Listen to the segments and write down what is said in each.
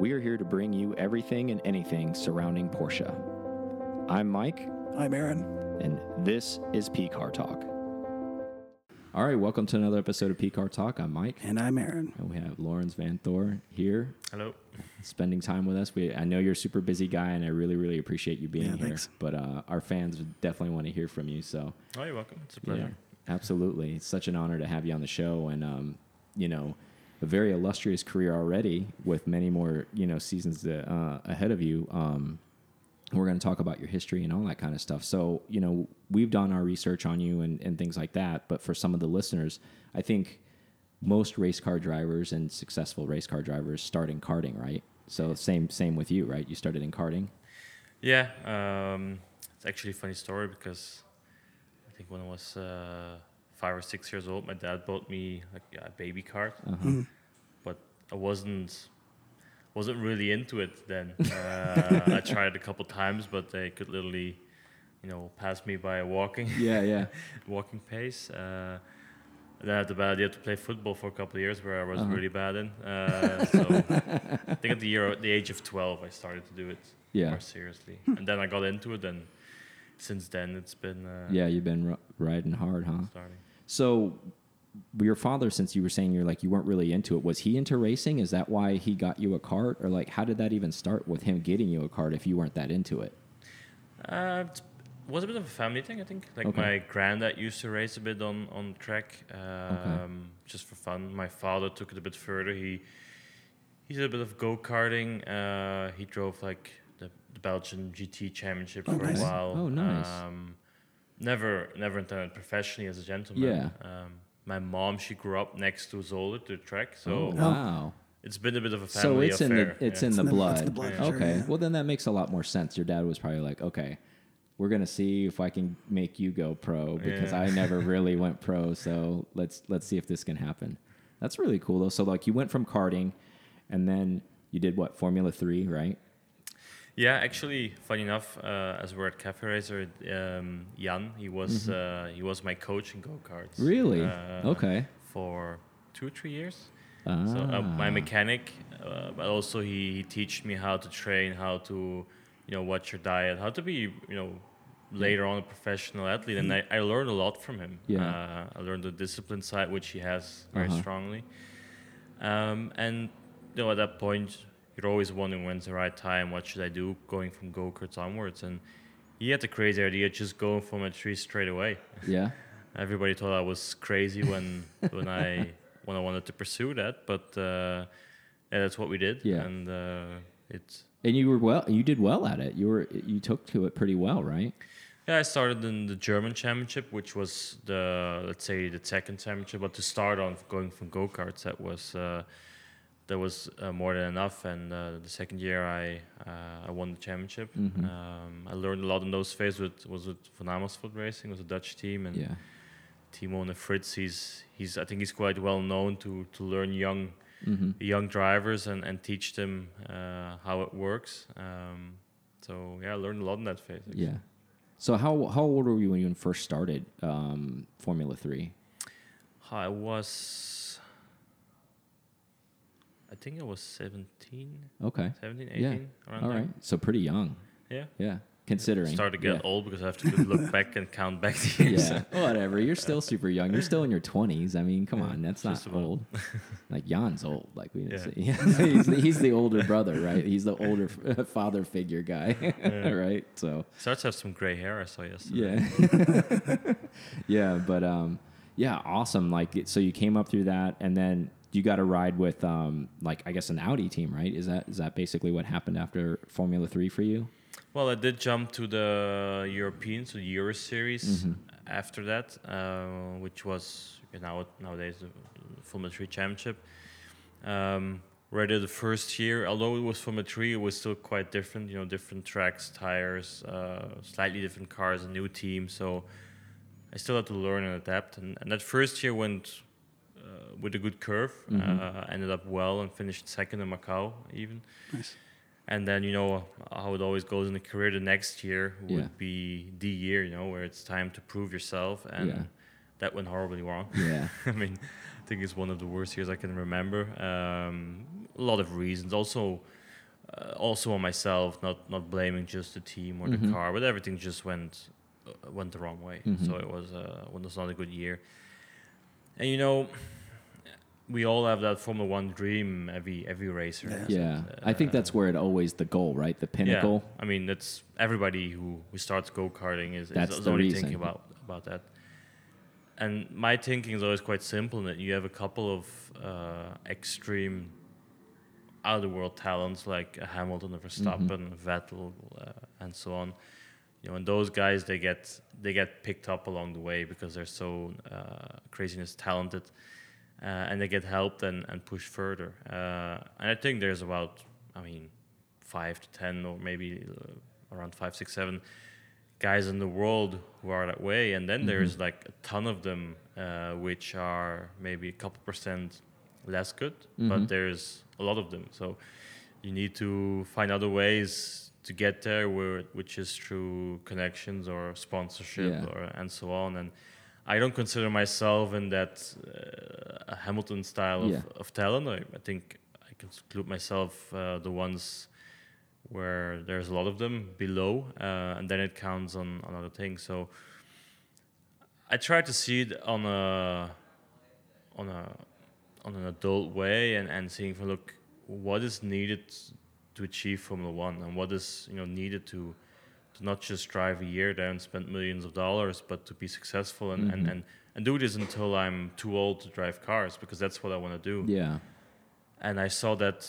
We are here to bring you everything and anything surrounding Porsche. I'm Mike, I'm Aaron. and this is P Car Talk. All right, welcome to another episode of P Car Talk. I'm Mike, And I'm Aaron. and we have Laurens Vanthoor here Hello. spending time with us. We, I know you're a super busy guy, and I really, really appreciate you being Yeah, here. thanks. But uh, our fans would definitely want to hear from you. So, Oh, you're welcome. It's a pleasure. yeah, absolutely. It's such an honor to have you on the show, and um, you know, a very illustrious career already with many more you know seasons uh, ahead of you. Um, we're going to talk about your history and all that kind of stuff. So, you know, we've done our research on you and, and things like that. But for some of the listeners, I think most race car drivers and successful race car drivers start in karting, right? So same same with you, right? You started in karting. Yeah. Um, it's actually a funny story because I think when I was uh, five or six years old, my dad bought me like, yeah, a baby cart, Uh-huh. but I wasn't wasn't really into it then. Uh, I tried a couple times, but they could literally, you know, pass me by walking Yeah, yeah. walking pace. Uh, then I had the bad idea to play football for a couple of years, where I was Uh-huh. really bad in. Uh, so I think at the year, the age of twelve, I started to do it Yeah. more seriously, and then I got into it, and since then it's been uh, Yeah, you've been r- riding hard, huh? starting. So, your father, since you were saying you're like you weren't really into it, was he into racing? Is that why he got you a cart, or like how did that even start with him getting you a cart if you weren't that into it? Uh, it was a bit of a family thing, I think. Like Okay. my granddad used to race a bit on on track, um, just for fun. My father took it a bit further. He he did a bit of go karting. Uh, he drove like the, the Belgian GT Championship Oh, for nice. a while. Oh, nice. Um, never never intended professionally as a gentleman. Yeah. Um, my mom, she grew up next to Zolder, the track, so oh, wow. it's been a bit of a So family it's affair. in the it's yeah. in the It's in the- blood. the blood, Yeah. sure, okay. yeah. Well, then that makes a lot more sense. Your dad was probably like, okay, we're gonna see if I can make you go pro because Yeah. I never really went pro. So let's let's see if this can happen. That's really cool though. So like you went from karting, and then you did what Formula Three, right? Yeah, actually, funny enough, uh, as we're at Cafe Racer, um, Jan, he was uh, he was my coach in go karts. Mm-hmm. Really? Uh, okay. For two or three years. Ah. So uh, my mechanic, uh, but also he, he teach me how to train, how to, you know, watch your diet, how to be, you know, later on a professional athlete, and I, I learned a lot from him. Yeah. Uh, I learned the discipline side, which he has very Uh-huh. strongly. Um, and you know, at that point, you're always wondering when's the right time. What should I do going from go karts onwards? And he had the crazy idea just going from a tree straight away. Yeah. Everybody thought I was crazy when when I when I wanted to pursue that, but uh, yeah, that's what we did. Yeah. and uh, it's And you were well. You did well at it. You were you took to it pretty well, right? yeah. I started in the German championship, which was the let's say the second championship. But to start on going from go karts, that was uh, that was uh, more than enough. And uh, the second year, I uh, I won the championship. Mhm. Um, I learned a lot in those phases. With was with Van Amersfoort Racing, was a Dutch team, and Yeah. Timo and Frits, he's he's I think he's quite well known to to learn young hmm young drivers and, and teach them uh, how it works. Um, so yeah, I learned a lot in that phase. actually. Yeah. So how how old were you when you first started um, Formula Three? I was, I think I was 17, Okay. 17, 18, Yeah. around All there. right. So pretty young. Yeah. Yeah. Considering. Start to get yeah. old because I have to look back and count back the years. Yeah. Whatever. You're still super young. You're still in your 20s. I mean, come Yeah, on. That's not old. like Jan's old. Like we didn't Yeah. he's, the, he's the older brother, right? He's the older father figure guy, right? So. Starts to have some gray hair. I saw yesterday. Yeah. yeah, but um yeah, awesome. Like so you came up through that and then you got to ride with um like I guess an Audi team, right? Is that is that basically what happened after Formula 3 for you? Well, I did jump to the European, so the Euro Series Mhm. after that, uh, which was you know, nowadays the Formula 3 Championship. Um, where I the first year, although it was Formula 3, it was still quite different, you know, different tracks, tires, uh, slightly different cars, a new team. So I still had to learn and adapt. And, and that first year went uh, with a good curve, Mhm. uh, ended up well and finished second in Macau even. Nice. And then you know how it always goes in the career. The next year would Yeah. be the year, you know, where it's time to prove yourself, and Yeah. that went horribly wrong. Yeah. I mean, I think it's one of the worst years I can remember. Um, a lot of reasons. Also, uh, also on myself, not not blaming just the team or the Mhm. car, but everything just went uh, went the wrong way. Mhm. So it was uh, it was not a good year. And you know, we all have that Formula One dream. Every every racer. Yeah. has Yeah, it. I think Uh, that's where it always the goal, right? The pinnacle. yeah, I mean, that's everybody who, who starts go karting is, That's is the only reason. thinking about about that. And my thinking is always quite simple. In that you have a couple of uh, extreme, out of the world talents like a Hamilton, a Verstappen, Vettel, uh, and so on. You know, and those guys they get they get picked up along the way because they're so uh, craziness talented, uh, and they get helped and, and pushed further. Uh, and I think there's about, I mean, five to ten or maybe uh, around five, six, seven guys in the world who are that way, and then there's like a ton of them uh, which are maybe a couple percent less good, Mhm. but there's a lot of them. So you need to find other ways to get there, where which is through connections or sponsorship Yeah. or and so on. And I don't consider myself in that uh, Hamilton style of, Yeah. of talent. I, I think I can include myself uh, the ones where there's a lot of them below, uh, and then it counts on, on other things. So I try to see it on a on a on an adult way and, and seeing for look what is needed to achieve Formula One and what is you know needed to to not just drive a year there and spend millions of dollars, but to be successful and, and, Mhm. and, and do this until I'm too old to drive cars because that's what I want to do Yeah. and I saw that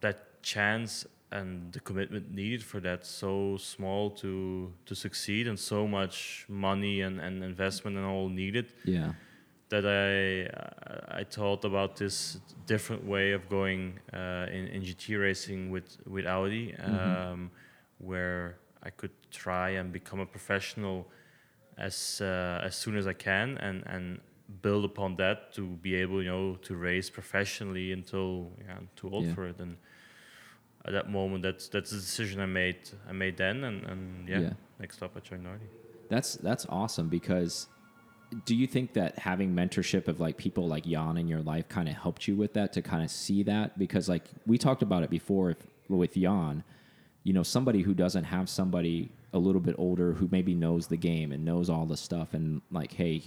that chance and the commitment needed for that so small to to succeed and so much money and, and investment and all needed Yeah. That I I thought about this different way of going uh, in, in GT racing with with Audi, um, where I could try and become a professional as uh, as soon as I can and and build upon that to be able you know to race professionally until yeah, I'm too old Yeah. for it and. At that moment, that's that's the decision I made. I made then, and, and yeah, Yeah. next up I joined Audi. That's that's awesome because do you think that having mentorship of like people like Jan in your life kind of helped you with that to kind of see that because like we talked about it before if, with Jan, you know, somebody who doesn't have somebody a little bit older who maybe knows the game and knows all the stuff and like hey,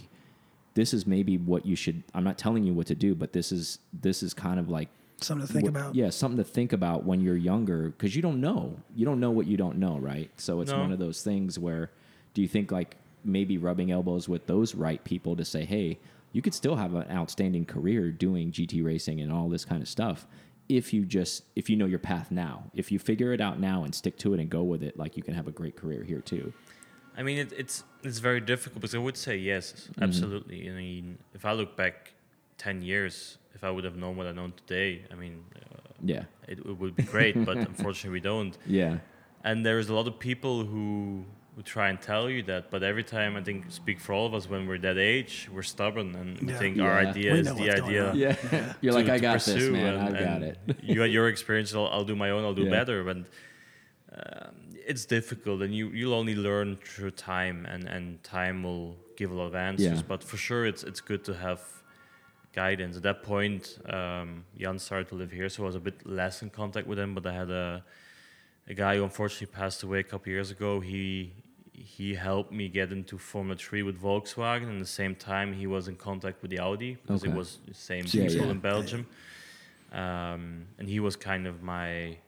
this is maybe what you should I'm not telling you what to do, but this is this is kind of like Something to think Wh- about. Yeah, something to think about when you're younger because you don't know. You don't know what you don't know, right? So it's No. one of those things where do you think like maybe rubbing elbows with those right people to say, hey, you could still have an outstanding career doing GT racing and all this kind of stuff if you just if you know your path now. If you figure it out now and stick to it and go with it, like you can have a great career here too. I mean, it, it's it's very difficult because I would say yes, Mm-hmm. absolutely. I mean, if I look back ten years, if I would have known what I know today, I mean, uh, Yeah. it, it would be great. but unfortunately, we don't. Yeah. And there's a lot of people who who try and tell you that, but every time I think speak for all of us when we're that age, we're stubborn and we Yeah. think our idea We is the idea. on. Yeah. You're to- like, I to got this, pursue man. and- I got it. you got your experience. I'll, I'll do my own. I'll do Yeah. better. But um, it's difficult, and you you'll only learn through time, and and time will give a lot of answers. Yeah. But for sure, it's it's good to have guidance. At that point, um, Jan started to live here, so I was a bit less in contact with him. But I had a a guy who unfortunately passed away a couple years ago. He he helped me get into Formula Three with Volkswagen, and the same time he was in contact with the Audi because Okay. it was the same Yeah, school yeah. in Belgium. Um, and he was kind of my.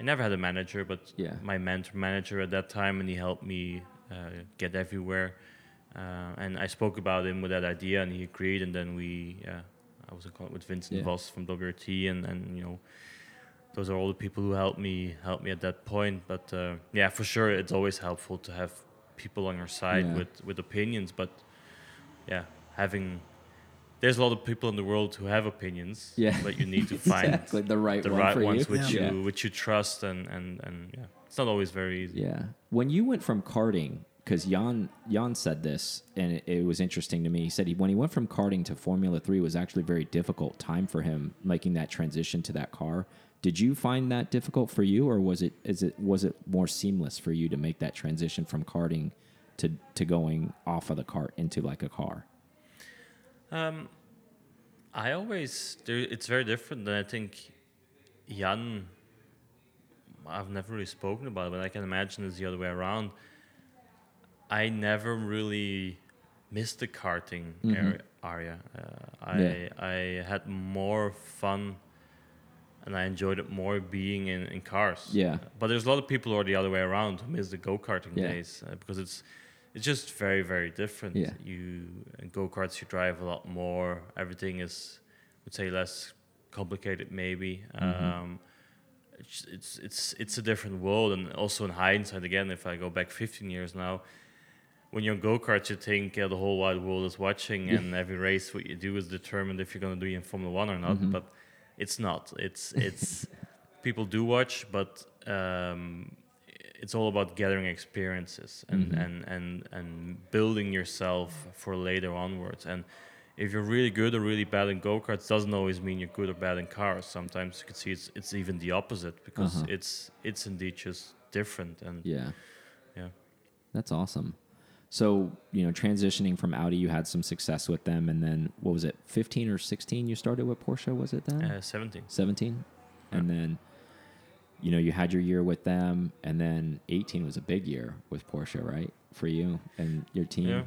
I never had a manager, but Yeah. my mentor manager at that time, and he helped me uh, get everywhere. Uh, and I spoke about him with that idea, and he agreed. And then we, yeah, I was in contact with Vincent Yeah. Vosse from WRT, and and you know, those are all the people who helped me helped me at that point. But uh, yeah, for sure, it's always helpful to have people on your side Yeah. with with opinions. But yeah, having there's a lot of people in the world who have opinions. Yeah. but you need to find exactly the right the one right ones you. which Yeah. you which you trust and and and yeah, it's not always very easy. Yeah. When you went from karting, because Jan Jan said this, and it, it was interesting to me. He said he, when he went from karting to Formula Three it was actually a very difficult time for him making that transition to that car. Did you find that difficult for you, or was it is it was it more seamless for you to make that transition from karting to to going off of the cart into like a car? Um, I always it's very different, and I think Jan I've never really spoken about it, but I can imagine it's the other way around. I never really missed the karting Mhm. area. area. Uh, I Yeah. I had more fun, and I enjoyed it more being in, in cars. Yeah. But there's a lot of people who are the other way around who miss the go karting Yeah. days uh, because it's it's just very very different. Yeah. You go karts you drive a lot more. Everything is I would say less complicated maybe. Mhm. Um, it's, it's it's it's a different world, and also in hindsight, again, if I go back 15 years now, when you're on go karts, you think uh, the whole wide world is watching, Yeah. and every race what you do is determined if you're going to do it in Formula One or not. Mhm. But it's not. It's it's people do watch, but um, it's all about gathering experiences and, Mhm. and and and building yourself for later onwards. And if you're really good or really bad in go karts, doesn't always mean you're good or bad in cars. Sometimes you can see it's it's even the opposite because Uh-huh. it's it's indeed just different. And Yeah. Yeah. That's awesome. So, you know, transitioning from Audi, you had some success with them. And then what was it, 15 or 16 you started with Porsche, was it then? uh, 17. 17? And then, you know, you had your year with them. And then 18 was a big year with Porsche, right? For you and your team. Yeah.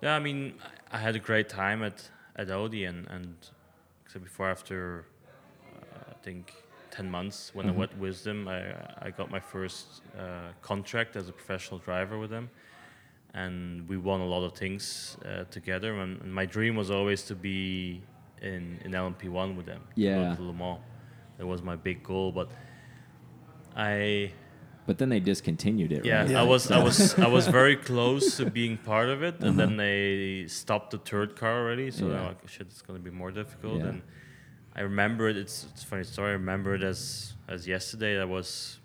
Yeah, I mean, I had a great time at, at Audi, and and so before after uh, I think ten months when Mhm. I went with them, I I got my first uh, contract as a professional driver with them, and we won a lot of things uh, together. And, and my dream was always to be in in LMP one with them. Yeah. to Le Mans. That was my big goal, but I But then they discontinued it, yeah, right? I was I was I was very close to being part of it, and then they stopped the third car already. So Uh-huh. Yeah. Like, shit, it's gonna be more difficult. Yeah. And I remember it. It's it's a funny story. I remember it as as yesterday. That was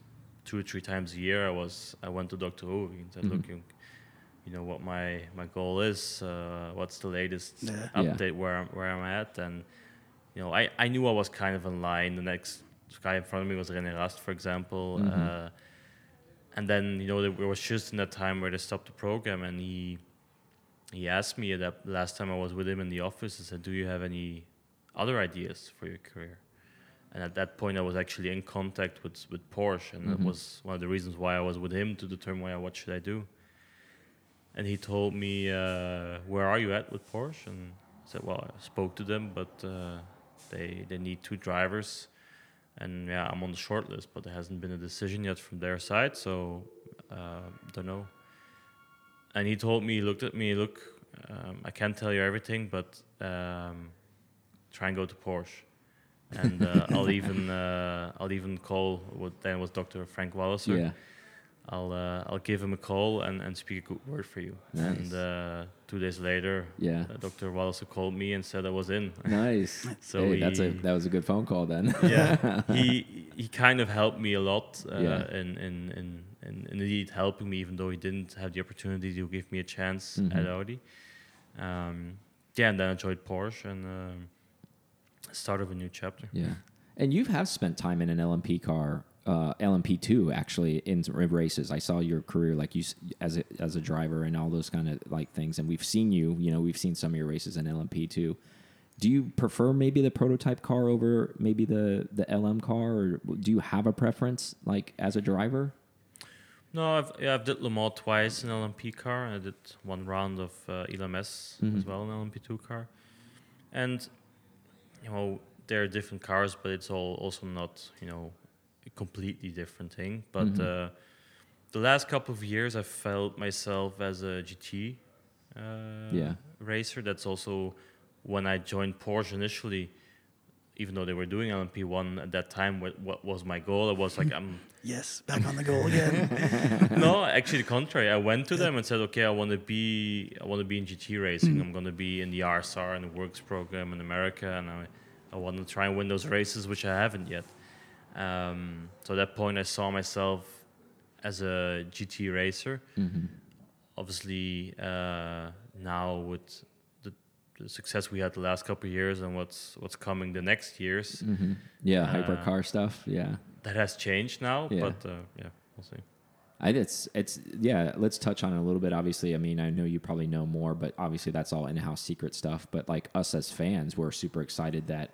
two or three times a year. I was I went to Dr. Who and said, Mhm. look, you, you know what my my goal is. Uh, what's the latest Yeah. Yeah. update where I'm where I'm at? And you know, I I knew I was kind of in line. The next guy in front of me was René Rast, for example. Mhm. Uh, and then you know there was just in that time where they stopped the program, and he he asked me that last time I was with him in the office. He said, "Do you have any other ideas for your career?" And at that point, I was actually in contact with with Porsche, and Mhm. that was one of the reasons why I was with him to determine why, what should I do. And he told me, uh, "Where are you at with Porsche?" And I said, "Well, I spoke to them, but uh, they they need two drivers." and yeah, I'm on the short list, but there hasn't been a decision yet from their side, so uh, don't know. And he told me, he looked at me, look, um, I can't tell you everything, but um, try and go to Porsche, and uh, I'll even uh, I'll even call what then was Dr. Frank Walliser. Yeah. I'll uh, I'll give him a call and, and speak a good word for you. Nice. And uh, two days later, Yeah. uh, Dr. Walliser called me and said I was in. Nice. So hey, that's a that was a good phone call then. yeah, he he kind of helped me a lot uh, Yeah. in, in, in, in, in indeed helping me, even though he didn't have the opportunity to give me a chance Mhm. at Audi. Um, yeah, and then I joined Porsche and um, started a new chapter. Yeah, and you have spent time in an LMP car, uh, LMP two actually in races. I saw your career like you as a as a driver and all those kind of like things, and we've seen you. You know, we've seen some of your races in LMP two. Do you prefer maybe the prototype car over maybe the the LM car, or do you have a preference like as a driver? No, I've yeah, I've did Le Mans twice in LMP car. and I did one round of uh, LMS as Mhm. well in LMP2 car, and you know there are different cars, but it's all also not you know a completely different thing. But Mhm. uh, the last couple of years, I felt myself as a GT uh, Yeah. racer. That's also when I joined Porsche initially. Even though they were doing LMP1 at that time, what, what was my goal? I was like, I'm Yes, back on the goal again. no, actually the contrary. I went to them and said, "Okay, I want to be, I want to be in GT racing. I'm going to be in the RSR and the Works program in America, and I, I want to try and win those races, which I haven't yet." Um, so at that point, I saw myself as a GT racer. Mm-hmm. Obviously, uh, now with the, the success we had the last couple of years and what's what's coming the next years, Mm-hmm. Yeah, Uh, hypercar stuff. Yeah. that has changed now. Yeah. But uh, yeah, we'll see. I, it's it's yeah. Let's touch on it a little bit. Obviously, I mean, I know you probably know more, but obviously that's all in-house secret stuff. But like us as fans, we're super excited that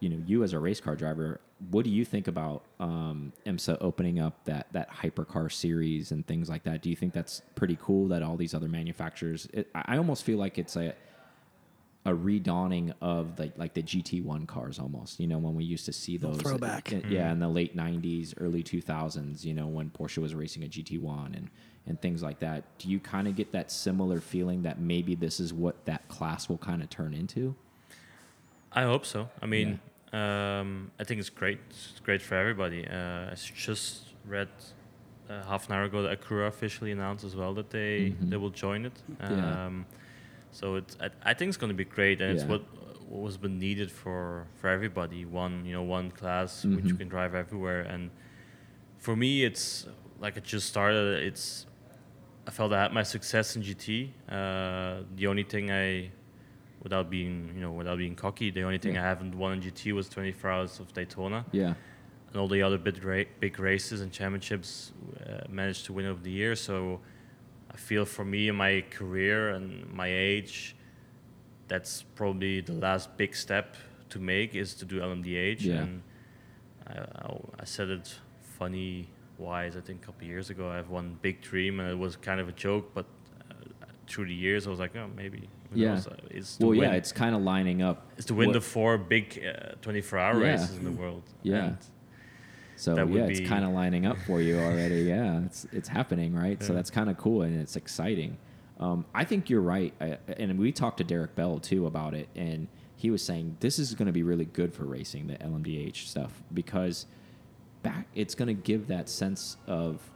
you know, you as a race car driver, what do you think about um, IMSA opening up that that hypercar series and things like that? Do you think that's pretty cool that all these other manufacturers? It, I I almost feel like it's a a redawning of the like the GT1 cars almost. You know, when we used to see those throwback. uh, yeah, in the late '90s, early 2000s. You know, when Porsche was racing a GT1 and and things like that. Do you kind of get that similar feeling that maybe this is what that class will kind of turn into? I hope so. I mean, um, I think it's great. It's great for everybody. Uh, I just read uh, half an hour ago that Acura officially announced as well that they Mhm. they will join it. Yeah. Um, so it's I, I think it's going to be great, and it's what what was been needed for for everybody. One you know one class which you Mhm. can drive everywhere, and for me it's like it just started. It's I felt I had my success in GT. Uh, the only thing I without being you know without being cocky. The only thing Yeah. i haven't won in gt was 24 hours of daytona. Yeah, and all the other big, ra- big races and championships uh, managed to win over the year. So i feel for me in my career and my age that's probably the last big step to make is to do lmdh Yeah. and I, I, I said it funny wise i think a couple years ago. I have one big dream and it was kind of a joke but uh, through the years i was like oh maybe Yeah. it's well, win yeah, it's kind of lining up. It's to win what- the four big uh, 24 hour Yeah. races in the world. Yeah. And So yeah, it's kind of lining up for you already. yeah, it's it's happening, right? So that's kind of cool and it's exciting. Um, I think you're right, I, and we talked to Derek Bell too about it, and he was saying this is going to be really good for racing the LMDH stuff because back it's going to give that sense of.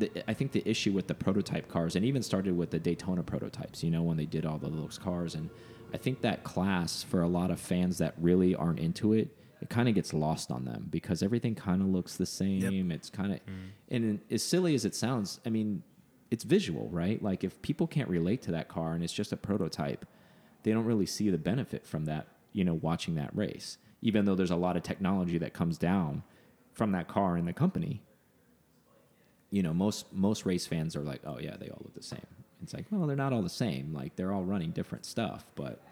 The, I think the issue with the prototype cars, and even started with the Daytona prototypes, you know, when they did all of those cars, and I think that class for a lot of fans that really aren't into it, it kind of gets lost on them because everything kind of looks the same. It's kind of, mm. and as silly as it sounds, I mean, it's visual, right? Like if people can't relate to that car and it's just a prototype, they don't really see the benefit from that, you know, watching that race. Even though there's a lot of technology that comes down from that car in the company, you know, most most race fans are like, oh yeah, they all look the same. It's like, well, they're not all the same. Like they're all running different stuff, but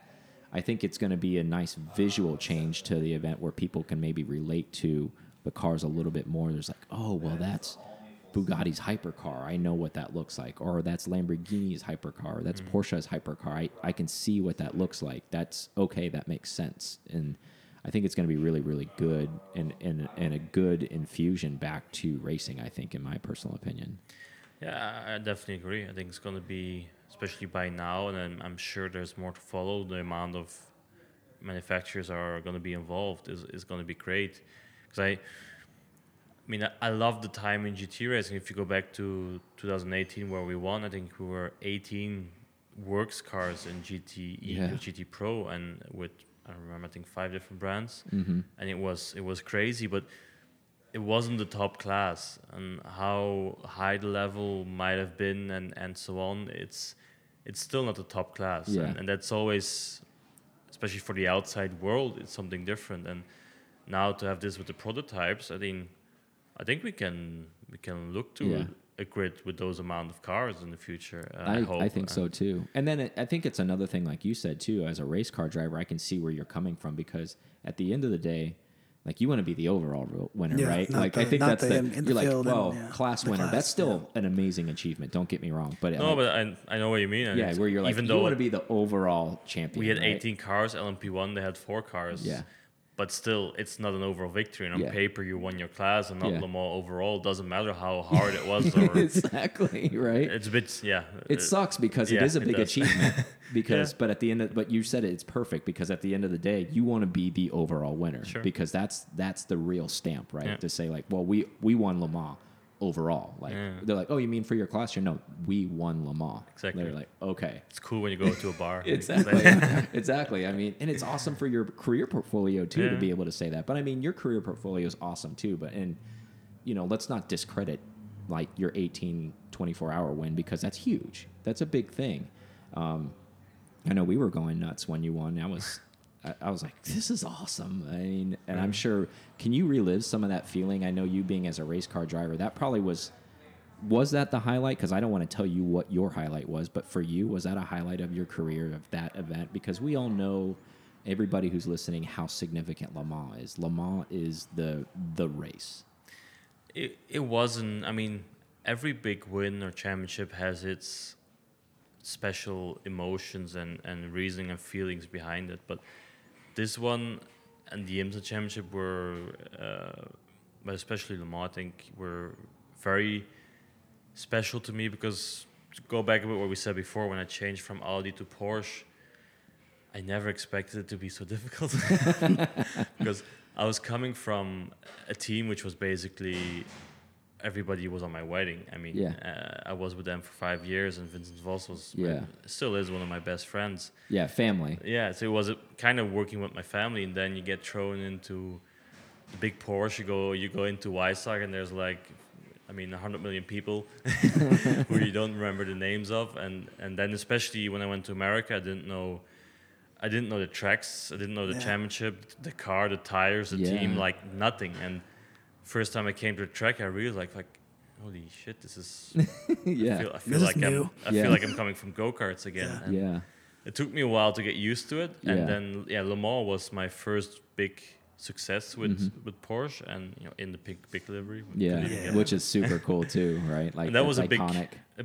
I think it's going to be a nice visual change to the event where people can maybe relate to the cars a little bit more. There's like, oh, well, that's Bugatti's hypercar. I know what that looks like. Or that's Lamborghini's hypercar. Or that's mm-hmm. Porsche's hypercar. I, I can see what that looks like. That's okay. That makes sense. And I think it's going to be really, really good and, and, and a good infusion back to racing, I think, in my personal opinion. yeah, I definitely agree. I think it's going to be, especially by now, and I'm, I'm sure there's more to follow. The amount of manufacturers are going to be involved is, is going to be great. Because I, I mean, I, I love the time in GT racing. If you go back to 2018 where we won, I think we were 18 works cars in GT, Yeah. GT Pro, and with I don't remember, I think five different brands, Mm-hmm. and it was it was crazy, but it wasn't the top class, and how high the level might have been, and and so on. It's it's still not the top class, Yeah. and, and that's always, especially for the outside world, it's something different. And now to have this with the prototypes, I think I think we can we can look to Yeah. A grid with those amount of cars in the future. Uh, I, I, hope. I think so too. And then it, I think it's another thing, like you said too, as a race car driver, I can see where you're coming from because at the end of the day, like you want to be the overall winner, Yeah, right? not Like I think that's the the, in- in you're like, field and, well, yeah, class winner. class, that's still an amazing achievement. Don't get me wrong, but No, like, but I, I know what you mean. and yeah, where you're like, even you though want to be the overall champion. we had right? 18 cars, LMP1 they had four cars. Yeah. But still, it's not an overall victory. And on Yeah. paper, you won your class, and not Yeah. Le Mans overall. Doesn't matter how hard it was, or exactly right. it's a bit, yeah. It uh, sucks because it yeah, is a big achievement. Because, but at the end, of, but you said it, it's perfect because at the end of the day, you want to be the overall winner Sure. because that's that's the real stamp, right? To say like, well, we we won Le Mans overall. Like Yeah. they're like, oh, you mean for your class year? No, we won Le Mans. Exactly. They're like, okay, It's cool when you go to a bar. exactly, exactly. I mean, and it's awesome for your career portfolio too to be able to say that. But I mean, your career portfolio is awesome too. But and you know, let's not discredit like your 18, 24 hour win because that's huge. That's a big thing. Um, I know we were going nuts when you won. I was, I, I was like, this is awesome. I mean, and I'm sure. Can you relive some of that feeling? I know you being as a race car driver, that probably was. Was that the highlight? Because I don't want to tell you what your highlight was, but for you, was that a highlight of your career of that event? Because we all know everybody who's listening how significant Le Mans is. Le Mans is the the race. It it wasn't. I mean, every big win or championship has its special emotions and and reasoning and feelings behind it. But this one and the IMSA Championship were, uh, but especially Le Mans, I think, were very special to me because to go back a bit what we said before, when I changed from Audi to Porsche, I never expected it to be so difficult. Because I was coming from a team which was basically everybody was on my wedding. I mean, Yeah. uh, I was with them for five years, and Vincent Vosse was Yeah. still is one of my best friends. Yeah, family. Yeah, so it was a, kind of working with my family, and then you get thrown into the big Porsche. You go, you go into Weissach, and there's like, I mean, 100 million people who you don't remember the names of, and and then especially when I went to America, I didn't know, I didn't know the tracks, I didn't know the Yeah. championship, the car, the tires, the team, like nothing. And first time I came to the track, I realized like, like holy shit, this is. yeah. I feel, I feel This is like new. I'm, I Yeah. feel like I'm coming from go karts again. Yeah. and- yeah. it took me a while to get used to it, Yeah. and then yeah, Le Mans was my first big success with Mhm. with Porsche, and you know in the big big livery. Yeah. Yeah. Which is super cool too, right? Like and that was a big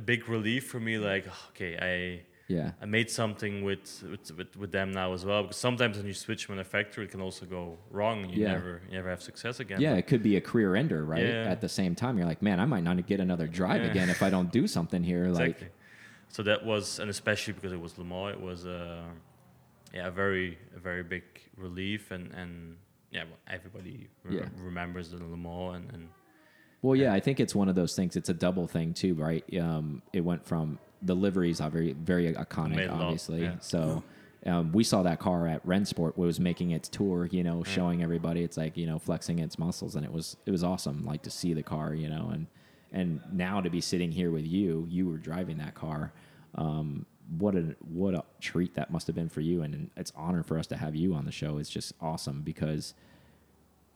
a big relief for me. Like okay, I Yeah. I made something with, with with with them now as well. Because sometimes when you switch manufacturer, it can also go wrong. and You Yeah. never you never have success again. Yeah, it could be a career ender, right? Yeah. At the same time, you're like, man, I might not get another drive Yeah. again if I don't do something here. Like, exactly. So that was, and especially because it was Le Mans, it was uh, yeah, a very a very big relief, and and yeah, well, everybody re- Yeah. remembers the Le Mans, and, and well, yeah, I think it's one of those things. It's a double thing too, right? Um, it went from the liveries are very very iconic, Made obviously. yeah. So. Um, we saw that car at Rennsport was making its tour, you know, Yeah. showing everybody it's like, you know, flexing its muscles and it was it was awesome like to see the car, you know, and and now to be sitting here with you, you were driving that car. Um, what a what a treat that must have been for you and it's honor for us to have you on the show. It's just awesome because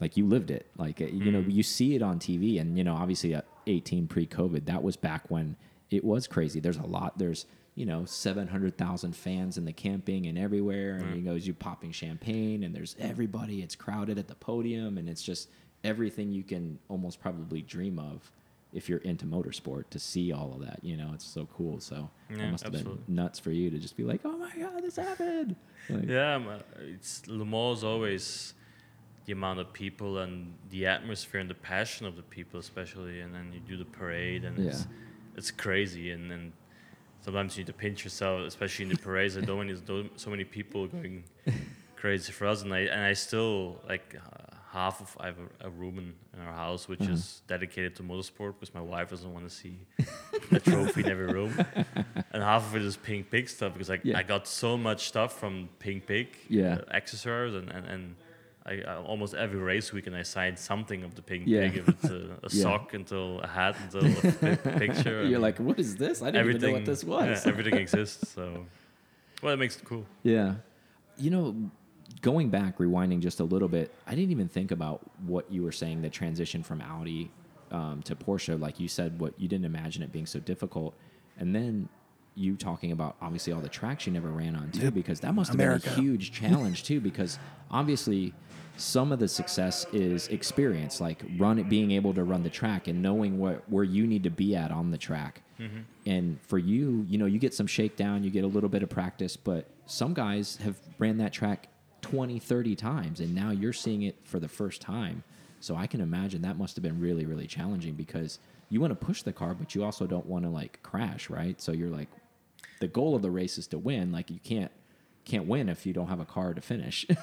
like you lived it like uh, you know Mhm. you see it on tv and you know obviously at 18 pre-covid that was back when it was crazy. There's a lot. There's you know 700000 fans in the camping and everywhere. And Mm. he goes you popping champagne and there's everybody. It's crowded at the podium and it's just everything you can almost probably dream of if you're into motorsport to see all of that you know? It's so cool. So it must have absolutely. been nuts for you to just be like oh my god this happened. Like, yeah, uh, it's Le Mans always the amount of people and the atmosphere and the passion of the people, especially, and then you do the parade, and it's it's crazy, and then sometimes you need to pinch yourself, especially in the parades. I don't want so- so many people going crazy for us, and I and I still like uh, half of I have a, a room in, in our house which Uh-huh. is dedicated to motorsport because my wife doesn't want to see a trophy in every room, and half of it is Pink Pig stuff because like Yeah. I got so much stuff from Pink Pig, Yeah. uh, accessories, and and. and I, I, almost every race weekend I sign something of the pink Yeah. pig. If it's a, a Yeah. sock until a hat until a picture. You're like what is this i didn't even know what this was yeah, everything exists. So, well, it makes it cool. Yeah. You know, going back, rewinding just a little bit, I didn't even think about what you were saying the transition from Audi um, to Porsche. Like you said, what you didn't imagine it being so difficult. And then you talking about obviously all the tracks you never ran on too, Yep. because that must have America. been a huge challenge too, because obviously some of the success is experience, like run it, being able to run the track and knowing what where you need to be at on the track. Mm-hmm. And for you, you know, you get some shakedown, you get a little bit of practice, but some guys have ran that track 20, 30 times, and now you're seeing it for the first time. So I can imagine that must have been really, really challenging because you want to push the car, but you also don't want to like crash, right? So you're like, the goal of the race is to win. Like you can't can't win if you don't have a car to finish.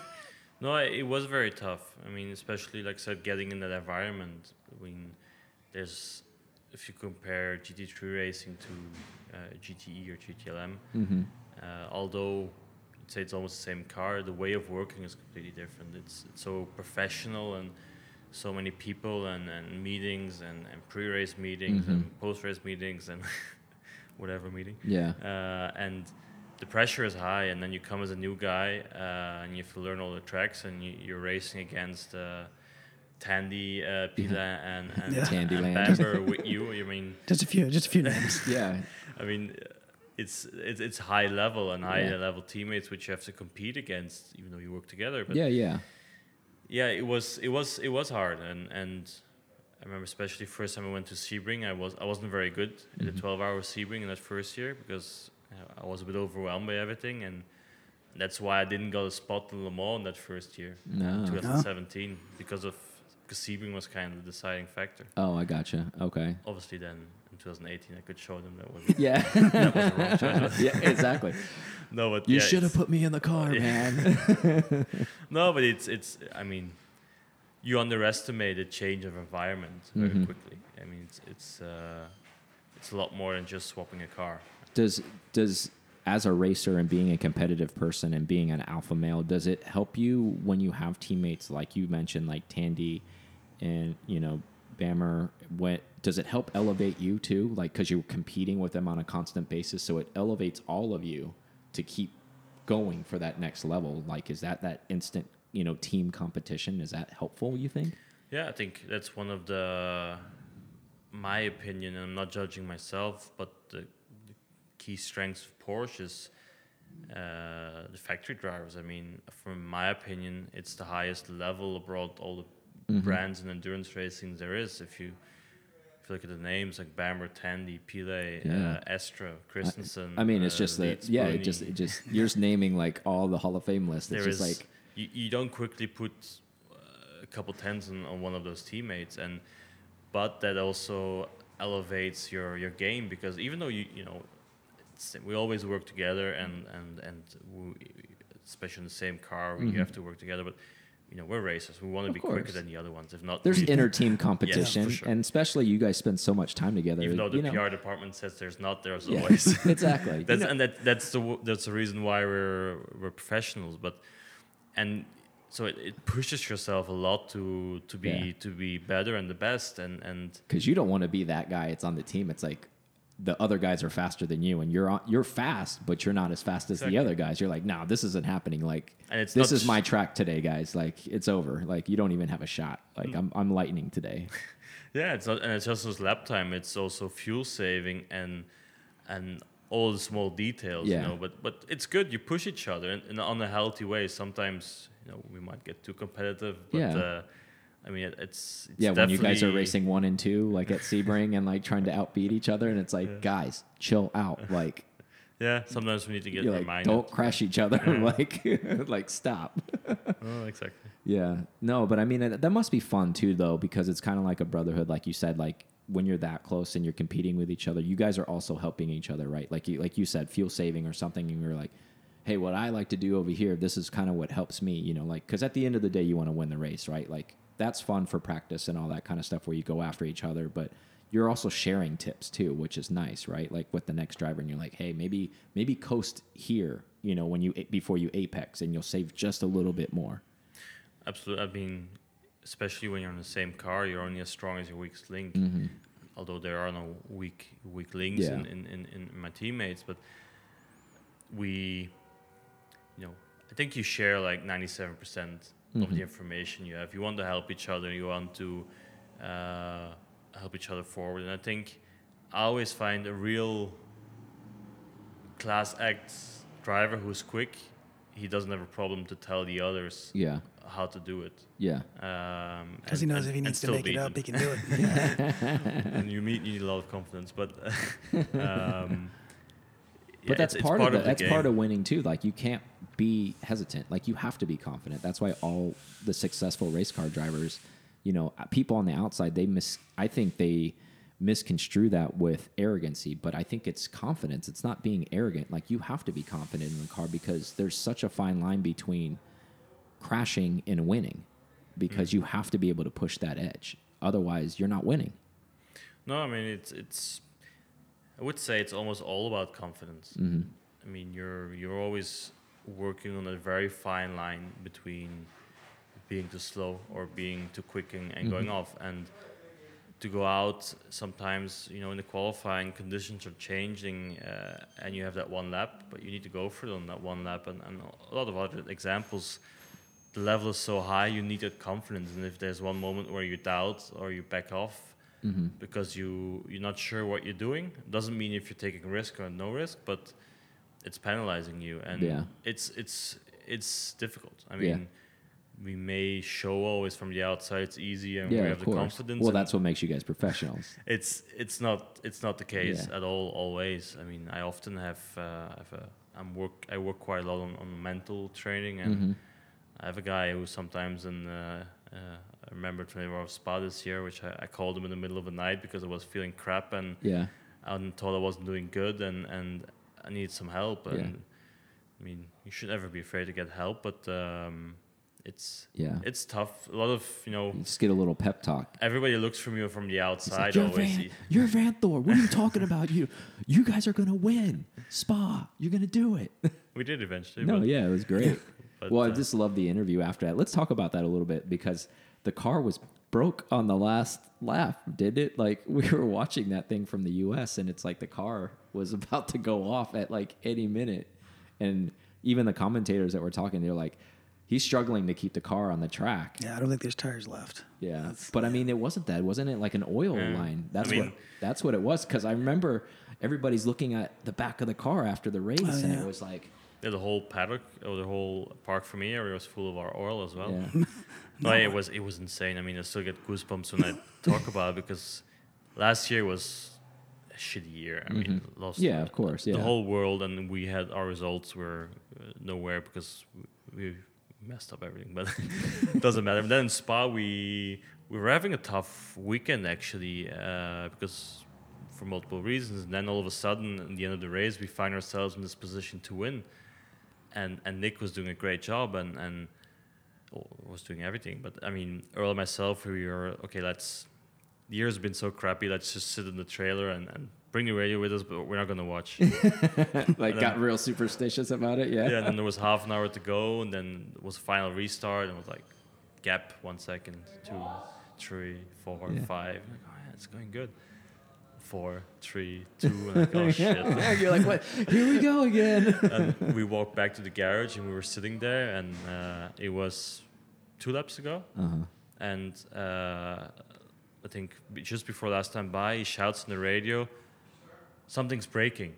No, it was very tough. I mean, especially like I said, getting in that environment. I mean, there's if you compare GT3 racing to uh, GTE or GTLM, mm-hmm. uh, although you'd say it's almost the same car, the way of working is completely different. It's, it's so professional and so many people and, and meetings and, and pre-race meetings and post-race meetings and whatever meeting Yeah. uh, and the pressure is high and then you come as a new guy uh, and you have to learn all the tracks and you, you're racing against uh, Tandy, uh, Pilet and, and, Yeah. Tandy and Land. Bamber with you. I mean, Just a few, just a few names. Yeah. I mean, it's it's it's high level and high Yeah. level teammates which you have to compete against, even though you work together. But Yeah, yeah. yeah, it was it was it was hard, and and I remember especially first time I went to Sebring, I was I wasn't very good in the Mhm. twelve hour Sebring in that first year because I was a bit overwhelmed by everything, and that's why I didn't get a spot in Le Mans in that first year, No. 2017, because of because Sebring was kind of the deciding factor. Oh, I gotcha. Okay. Obviously, then in 2018, I could show them that was Yeah. that was the wrong choice. yeah, exactly. No, but You yeah, should have put me in the car, man. No, but it's it's. I mean, you underestimate the change of environment very Mhm. quickly. I mean, it's it's uh, it's a lot more than just swapping a car. does does as a racer and being a competitive person and being an alpha male, does it help you when you have teammates like you mentioned, like Tandy and you know Bamber? What does it help elevate you too? Like because you're competing with them on a constant basis, so it elevates all of you to keep going for that next level. Like, is that that instant you know team competition? Is that helpful? You think? Yeah, I think that's one of the, my opinion. And I'm not judging myself, but the, the key strengths of Porsche is uh, the factory drivers. I mean, from my opinion, it's the highest level abroad all the Mm-hmm. brands in endurance racing there is. If you if you look at the names like Bamber, Tandy, Pilet, Yeah. uh, Estre, Christensen. I mean, it's uh, just Leeds, yeah. It just it just you're just naming like all the Hall of Fame list. It's there just is like you, you don't quickly put uh, a couple tens on, on one of those teammates and but that also elevates your your game because even though you you know it's, we always work together and and and we, especially in the same car we Mhm. have to work together but you know we're racers we want to Of be quicker than the other ones if not there's inner team competition, sure. and especially you guys spend so much time together. even though the you know. PR department says there's not there's Yeah, always exactly. You know- and that that's the that's the reason why we're we're professionals but and so it, it pushes yourself a lot to to be Yeah. to be better and the best and and because you don't want to be that guy. It's on the team. It's like the other guys are faster than you, and you're on, you're fast, but you're not as fast as the other guys. You're like, no, this isn't happening. Like and it's this is my track today, guys. Like it's over. Like you don't even have a shot. Like Mm. I'm I'm lightning today. yeah it's not and it's just lap time it's also fuel saving and and all the small details Yeah. you know but but it's good you push each other in, in on a healthy way sometimes you know we might get too competitive but Yeah. uh, I mean it, it's, it's yeah, when you guys are racing one and two, like at Sebring, and like trying to outbeat each other, and it's like, Yeah. guys, chill out. Like yeah sometimes we need to get you're like, don't crash each other. Yeah. like like stop. oh exactly Yeah. No, but I mean, it- that must be fun too, though, because it's kind of like a brotherhood, like you said. Like when you're that close and you're competing with each other, you guys are also helping each other, right? Like you, like you said, fuel saving or something, and you're like, hey, what I like to do over here, this is kind of what helps me, you know, like because at the end of the day, you want to win the race, right? Like that's fun for practice and all that kind of stuff where you go after each other, but you're also sharing tips too, which is nice, right? Like with the next driver, and you're like, hey, maybe maybe coast here, you know, when you before you apex, and you'll save just a little bit more. Absolutely. I mean, especially when you're in the same car, you're only as strong as your weakest link. Mm-hmm. Although there are no weak weak links Yeah. in, in, in, in my teammates, but we, you know, I think you share like 97% of the information you have. You want to help each other. You want to uh, help each other forward. And I think I always find a real class act driver who's quick. He doesn't have a problem to tell the others Yeah. how to do it. Yeah. Um, Because he knows and- if he needs to make it up, them. he can do it. And you meet you need a lot of confidence, but um, yeah, but that's it's- it's part, of the, the that's part of winning too. Like you can't be hesitant. Like you have to be confident. That's why all the successful race car drivers, you know, uh, people on the outside, they miss. I think they misconstrue that with arrogancy, but I think it's confidence. It's not being arrogant. Like you have to be confident in the car because there's such a fine line between crashing and winning, because Mm. you have to be able to push that edge. Otherwise, you're not winning. No, I mean it's it's. I would say it's almost all about confidence. hmm I mean you're you're always working on a very fine line between being too slow or being too quick and, and going Mhm. off and to go out sometimes you know in the qualifying conditions are changing uh, and you have that one lap but you need to go for it on that one lap and, and a lot of other examples the level is so high you need that confidence and if there's one moment where you doubt or you back off Mm-hmm. because you you're not sure what you're doing. Doesn't mean if you're taking risk or no risk, but it's penalizing you, and Yeah. it's it's it's difficult. I Yeah. We may show always from the outside it's easy and Yeah, we have the course. confidence. Well, that's what makes you guys professionals. it's it's not it's not the case Yeah. at all always. I mean, I often have uh, have a I'm work I work quite a lot on, on mental training and. hmm I have a guy who sometimes in uh, uh, I remember 24 hour spa this year, which I, I called him in the middle of the night because I was feeling crap and Yeah. I thought I wasn't doing good and, and I needed some help. And Yeah. I mean, you should never be afraid to get help, but um, it's Yeah. it's tough. A lot of you know You just get a little pep talk. everybody looks from you from the It's like, outside you're, always. Van, you're Vanthoor. What are you talking about? You you guys are gonna win. Spa. You're gonna do it. We did eventually. no, yeah, it was great. but, well, I uh, just love the interview after that. Let's talk about that a little bit because the car was broke on the last lap, did it? Like we were watching that thing from the US and it's like the car was about to go off at like any minute. And even the commentators that were talking, they're like, he's struggling to keep the car on the track. Yeah, I don't think there's tires left. Yeah, That's- but I mean, it wasn't that. Wasn't it like an oil Yeah. line? That's I what that's what it was. Because I remember everybody's looking at the back of the car after the race, Oh, and yeah. it was like, yeah, the whole paddock or the whole parc fermé area was full of our oil as well. yeah, No, it was it was insane. I mean, I still get goosebumps when I talk about it because last year was a shitty year. I mean, lost Mm-hmm. yeah, of course, yeah, the whole world, and we had our results were uh, nowhere because we, we messed up everything. But it doesn't matter. And then in Spa, we we were having a tough weekend actually uh, because for multiple reasons. And then all of a sudden, at the end of the race, we find ourselves in this position to win. And and Nick was doing a great job, and and was doing everything. But I mean, Earl and myself, we were okay. Let's. The year's been so crappy. Let's just sit in the trailer and, and bring the radio with us, but we're not going to watch. like got real superstitious about it. Yeah, yeah, and then there was half an hour to go, and then it was a final restart, and it was like gap one second, two, three, four, Yeah. five. Like, oh yeah, it's going good. Four, three, two, and like, oh shit. You're like, what? Here we go again. and we walked back to the garage, and we were sitting there, and uh, it was two laps ago, uh-huh. and uh, I think just before last time by, he shouts on the radio, something's breaking.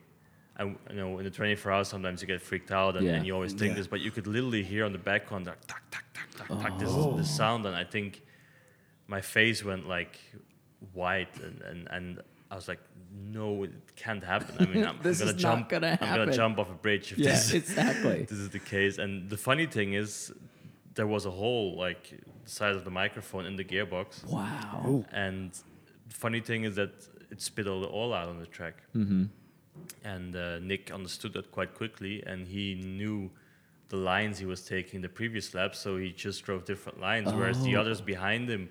And you know, in the 24 hours, sometimes you get freaked out, and, Yeah. and you always think Yeah. this, but you could literally hear on the background, like, tack, tack, tack, tack, tack, this, Oh. this sound, and I think my face went like white, and, and, and I was like, no, it can't happen. I mean, I'm, I'm gonna jump. gonna I'm gonna jump off a bridge if Yeah, this, exactly. this is the case. And the funny thing is, there was a hole like the size of the microphone in the gearbox. Wow. Oh, And the funny thing is that it spit all, all out on the track. Mm-hmm. And uh, Nick understood that quite quickly, and he knew the lines he was taking the previous lap, so he just drove different lines, whereas the Oh. others behind him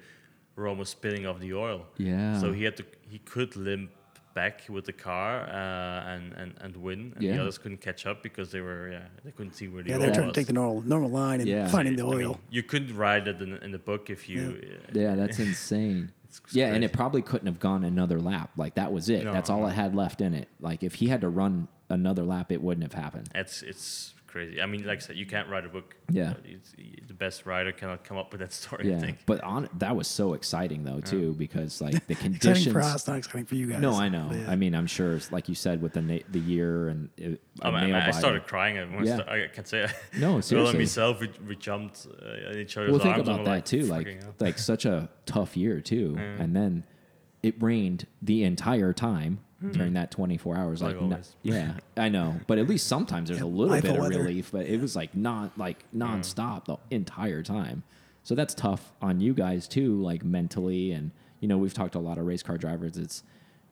were almost spitting off the oil. Yeah. So he had to he could limp back with the car uh, and, and and win, and Yeah. the others couldn't catch up because they were yeah they couldn't see where the yeah, they're trying was. to take the normal normal line and Yeah. finding the I mean, oil. you couldn't ride it in, in the book if you. uh, Yeah, that's insane. It's Yeah, and it probably couldn't have gone another lap. Like that was it. No, That's all no. it had left in it. Like if he had to run another lap, it wouldn't have happened. It's it's crazy. I mean, like I said, you can't write a book. Yeah. Uh, It's, the best writer cannot come up with that story. I Yeah, think. but on that was so exciting though too because like the conditions Exciting conditions. for us, not exciting for you guys. No, I know. Yeah. I mean, I'm sure, like you said, with the na- the year and it, a I, mean, nail I, I started crying. I, Yeah. I can say. No, Well, seriously. and myself, we, we jumped uh, at each other's well, think arms. about we're that too. Like, "Fucking like such a tough year too, Yeah. and then it rained the entire time Mm-hmm. during that 24 hours. Like Like, no- yeah, I know, but at least sometimes there's a little bit of of weather. relief. But it was like not like nonstop the entire time. So that's tough on you guys too, like mentally. And you know, we've talked to a lot of race car drivers. It's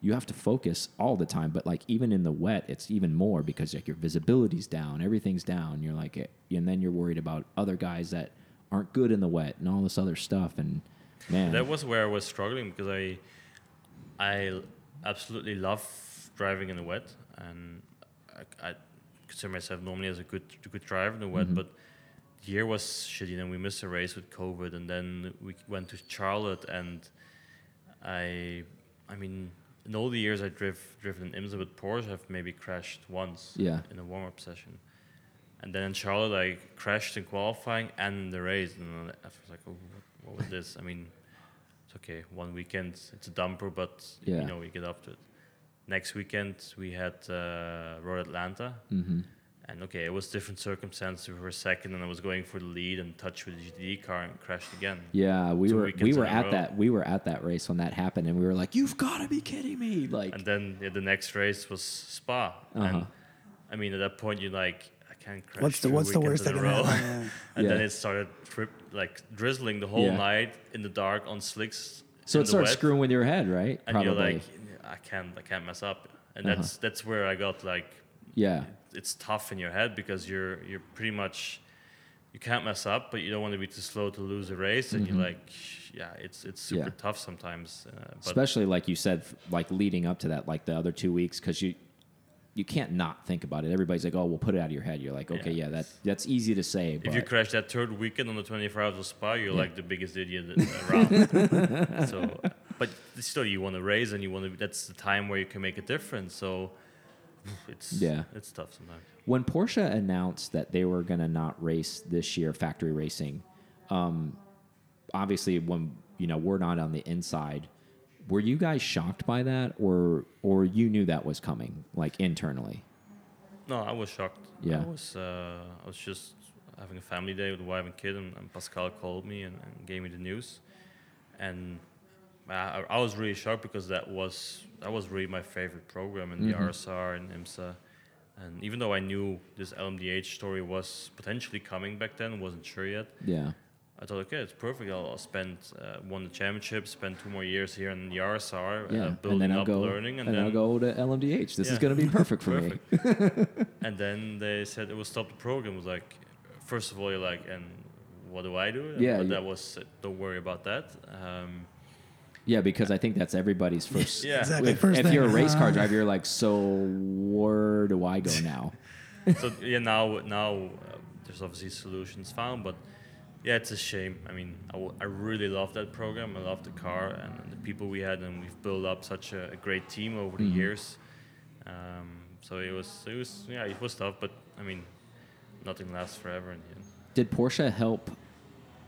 you have to focus all the time, but like even in the wet, it's even more because like your visibility's down, everything's down. You're like, it, and then you're worried about other guys that aren't good in the wet and all this other stuff. And man, That was where I was struggling because I, I absolutely love driving in the wet, and I, I consider myself normally as a good good driver in the wet. Mhm. But the year was shitty, and we missed a race with COVID, and then we went to Charlotte, and I, I mean, in all the years I drive driven in IMSA with Porsche, I've maybe crashed once Yeah. in a warm up session. And then in Charlotte, I crashed in qualifying and in the race, and I was like, "Oh, what, what was this?" I mean, it's okay. One weekend it's a dumper, but Yeah. you know we get up to it. Next weekend we had uh, Road Atlanta, Mm-hmm. and okay, it was different circumstances. We were second, and I was going for the lead and touched with the GTD car and crashed again. Yeah, we Two were we were at that we were at that race when that happened, and we were like, "You've got to be kidding me!" Like, And then yeah, the next race was Spa, Uh-huh. and I mean at that point you're like, can't crash. What's the what's the worst that in can a row. happen? Yeah. and then it started drip, like drizzling the whole Yeah. night in the dark on slicks. so in it the starts wet, screwing with your head, right? and you're like, I can't, I can't mess up. And Uh-huh. that's that's where I got like, yeah, it's tough in your head because you're you're pretty much, you can't mess up, but you don't want to be too slow to lose a race, and you're like, yeah, it's it's super Mm-hmm. Yeah. tough sometimes. Uh, but especially like you said, like leading up to that, like the other two weeks, because you you can't not think about it. Everybody's like, "Oh, we'll put it out of your head." You're like, "Okay, yeah, Yeah. that that's easy to say." if you crash that third weekend on the 24 hours of Spa, you're Yeah. like the biggest idiot around. so, but still, you want to race, and you want to. That's the time where you can make a difference. So, it's Yeah. it's tough sometimes. when Porsche announced that they were going to not race this year, factory racing, um, obviously when you know we're not on the inside, were you guys shocked by that, or or you knew that was coming, like internally? No, I was shocked. Yeah. I was uh, I was just having a family day with the wife and kid, and, and Pascal called me and, and gave me the news, and I, I was really shocked because that was that was really my favorite program in the Mhm. RSR and IMSA, and even though I knew this LMDH story was potentially coming back then, wasn't sure yet. Yeah, I thought, okay, it's perfect. I'll, I'll spend uh, won the championship, spend two more years here in the RSR, yeah, uh, and building then I'll up, go, learning, and, and, then I'll go to LMDH. This is going to be perfect for me. and then they said it will stop the program. It was like, first of all, you're like, and what do I do? Yeah, but that was uh, don't worry about that. Um, Yeah, because I think that's everybody's first. Yeah. Exactly. If, First if you're a race car uh, driver, you're like, so where do I go now? so yeah, now now uh, there's obviously solutions found, but yeah, it's a shame. I mean, I, w- I really love that program. I love the car and, the people we had, and we've built up such a, a great team over the Mhm. years. Um, so it was it was yeah, it was tough, but I mean, nothing lasts forever in the end. Did Porsche help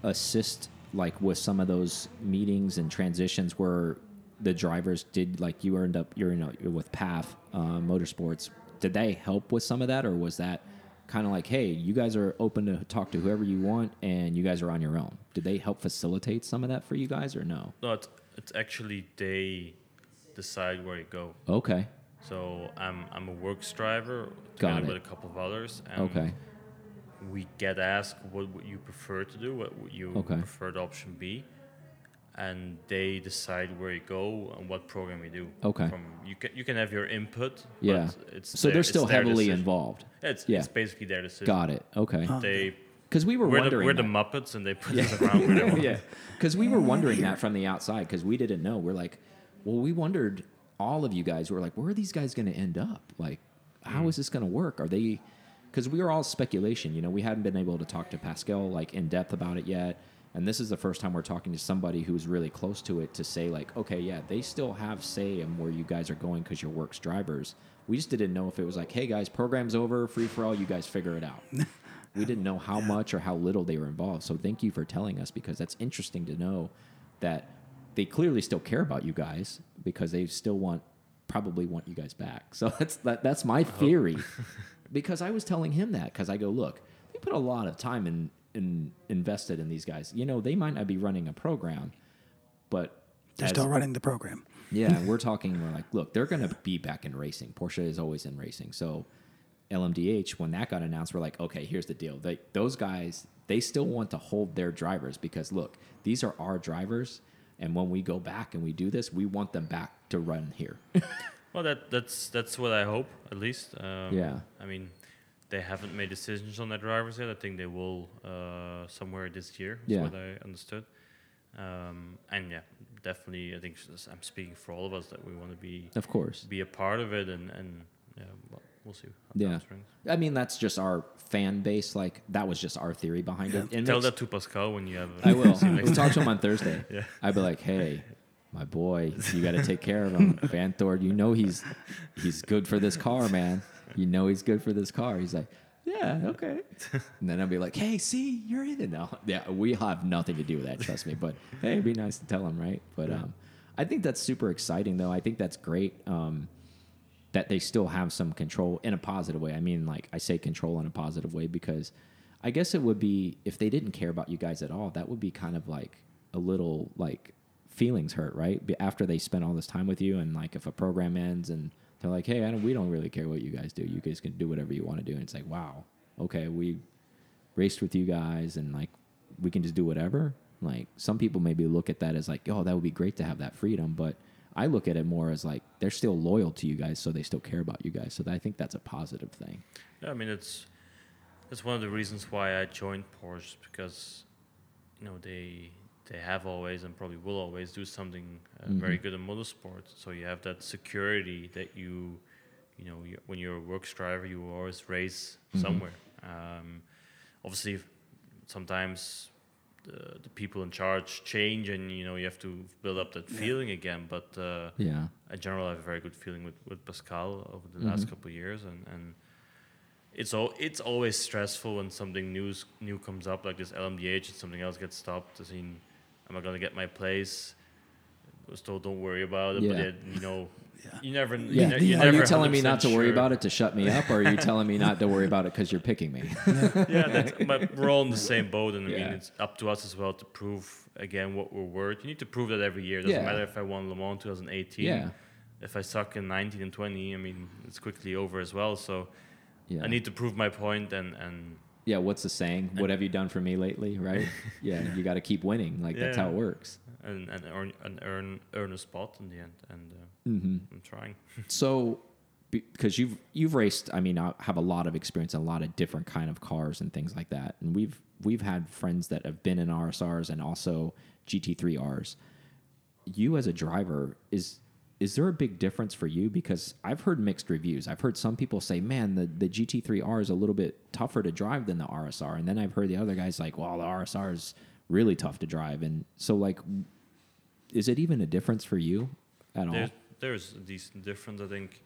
assist like with some of those meetings and transitions where the drivers did like you earned up you're a, you're with Pfaff uh, Motorsports? Did they help with some of that, or was that kind of like, hey, you guys are open to talk to whoever you want, and you guys are on your own? Did they help facilitate some of that for you guys, or no? No, it's, it's actually they decide where you go. Okay, So I'm I'm a works driver together with a couple of others. And okay, We get asked what would you prefer to do, what would you Okay. preferred option be, and they decide where you go and what program you do. Okay. From you can you can have your input. yeah. But it's So their- they're still their heavily decision. involved. It's, Yeah. it's basically their decision. Got it. Okay, Oh. They because we were we're the, wondering. we're the that. Muppets and they put us around where they want. yeah, because we were wondering that from the outside because we didn't know. We're like, well, we wondered. All of you guys were like, where are these guys going to end up? Like, how hmm. is this going to work? Are they? Because we were all speculation. You know, we hadn't been able to talk to Pascal like in depth about it yet. And this is the first time we're talking to somebody who's really close to it to say like, okay, yeah, they still have say in where you guys are going because you're works drivers. We just didn't know if it was like, hey guys, program's over, free for all, you guys figure it out. we didn't know how much or how little they were involved. So thank you for telling us because that's interesting to know that they clearly still care about you guys because they still want probably want you guys back. So that's that, that's my theory. because I was telling him that because I go, look, they put a lot of time in, in invested in these guys. You know, they might not be running a program, but They're as- still running the program. yeah, we're talking. We're like, look, they're going to be back in racing. Porsche is always in racing. So, LMDH, when that got announced, we're like, okay, here's the deal. They, those guys, they still want to hold their drivers because look, these are our drivers, and when we go back and we do this, we want them back to run here. Well, that that's that's what I hope at least. Um, Yeah. I mean, they haven't made decisions on their drivers yet. I think they will uh, somewhere this year. Is Yeah. what I understood. Um, and yeah, definitely, I think I'm speaking for all of us that we want to be of course. be a part of it, and and yeah, well, we'll see. How Yeah. I mean, that's just our fan base. Like that was just our theory behind it. And Tell that to Pascal when you have. I will. see him next We'll talk to him on Thursday. Yeah. I'd be like, hey, my boy, you got to take care of him. Vanthoor, you know he's he's good for this car, man. You know he's good for this car. He's like, yeah, okay. and then I'll be like, hey, see, you're in it now. Yeah, we have nothing to do with that, trust me. But hey, it'd be nice to tell him, right? But um, I think that's super exciting, though. I think that's great um, that they still have some control in a positive way. I mean, like, I say control in a positive way because I guess it would be, if they didn't care about you guys at all, that would be kind of like a little, like, feelings hurt, right? After they spent all this time with you, and like, if a program ends and they're like, hey, don't, we don't really care what you guys do. You guys can do whatever you want to do. And it's like, wow, okay, we raced with you guys and like we can just do whatever. Like some people maybe look at that as like, oh, that would be great to have that freedom. But I look at it more as like they're still loyal to you guys, so they still care about you guys. So I think that's a positive thing. Yeah, I mean it's it's one of the reasons why I joined Porsche because you know they they have always and probably will always do something uh, very good in motorsport. So you have that security that you you know you, when you're a works driver, you always race somewhere. Um, obviously, sometimes the, the people in charge change, and you know you have to build up that feeling again. But uh, Yeah. in general, I have a very good feeling with, with Pascal over the last couple of years, and, and it's all it's always stressful when something new new comes up like this LMDH and something else gets stopped. I mean, am I gonna get my place? Still, don't worry about it. But it, you know, Yeah. you never. You, Yeah. ne- you Are never you telling me not to 100% worry sure. about it to shut me up, or are you telling me not to worry about it because you're picking me? yeah, that's, but we're all in the same boat, and I Yeah. mean, it's up to us as well to prove again what we're worth. You need to prove that every year. It doesn't Yeah. matter if I won Le Mans 2018. Yeah. If I suck in 19 and 20, I mean, it's quickly over as well. So Yeah. I need to prove my point, and and yeah. What's the saying? What have you done for me lately? Right? Yeah. You got to keep winning. Like that's how it works. and, and earn and earn earn a spot in the end. And uh, Mm-hmm. I'm trying. So, because you've you've raced, I mean, I have a lot of experience in a lot of different kind of cars and things like that, and we've we've had friends that have been in RSRs and also GT3Rs. You as a driver is is there a big difference for you? Because I've heard mixed reviews. I've heard some people say, "Man, the the GT3R is a little bit tougher to drive than the RSR," and then I've heard the other guys like, "Well, the RSR is really tough to drive," and so like, is it even a difference for you at all? There's, there's a decent difference, I think.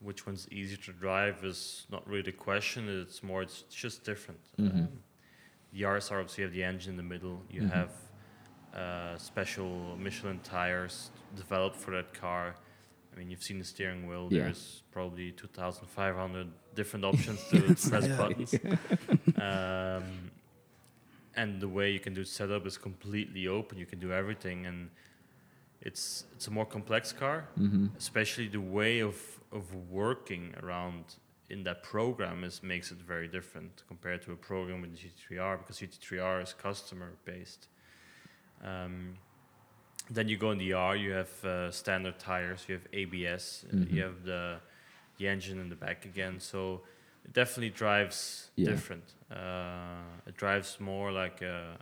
Which one's easier to drive is not really the question. It's more, it's just different. Mm-hmm. Um, the RSR, obviously, you have the engine in the middle. You Mhm. have uh, special Michelin tires developed for that car. I mean, you've seen the steering wheel. Yeah. There's probably 2,500 different options to press Yeah. buttons. um, and the way you can do setup is completely open. You can do everything, and it's it's a more complex car. mm-hmm. Especially the way of of working around in that program is makes it very different compared to a program with GT3R because GT3R is customer based. Um, then you go in the R, you have uh, standard tires, you have ABS, uh, Mhm. you have the the engine in the back again. So it definitely drives Yeah. different. Uh, it drives more like a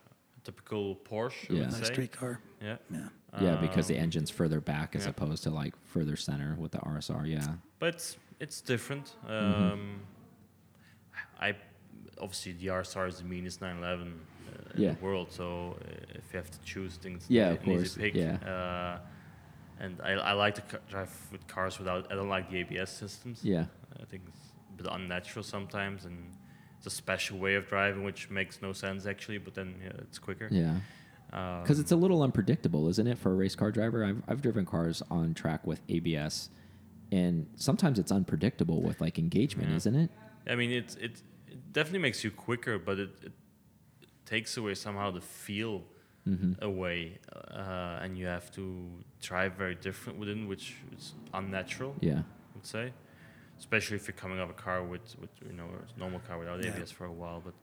typical Porsche, Yeah. would Nice say. street car. Yeah. Yeah. Yeah, because the Um, engine's further back as yeah. opposed to like further center with the RSR. Yeah. but it's, it's different. Um, Mm-hmm. I obviously the RSR is the meanest 911 uh, in Yeah. the world. So uh, if you have to choose things, Yeah, of course, pick. yeah. Uh, and I, I like to drive with cars without. I don't like the ABS systems. Yeah. I think it's a bit unnatural sometimes, and it's a special way of driving, which makes no sense actually. But then yeah, it's quicker. Yeah. Um, Because it's a little unpredictable, isn't it, for a race car driver? I've, I've driven cars on track with ABS, and sometimes it's unpredictable with like engagement, Yeah. isn't it? I mean, it, it it definitely makes you quicker, but it, it takes away somehow the feel Mm-hmm. away, uh, and you have to drive very different within, which is unnatural. Yeah. I would say, especially if you're coming off a car with, with you know a normal car without Yeah. ABS for a while. But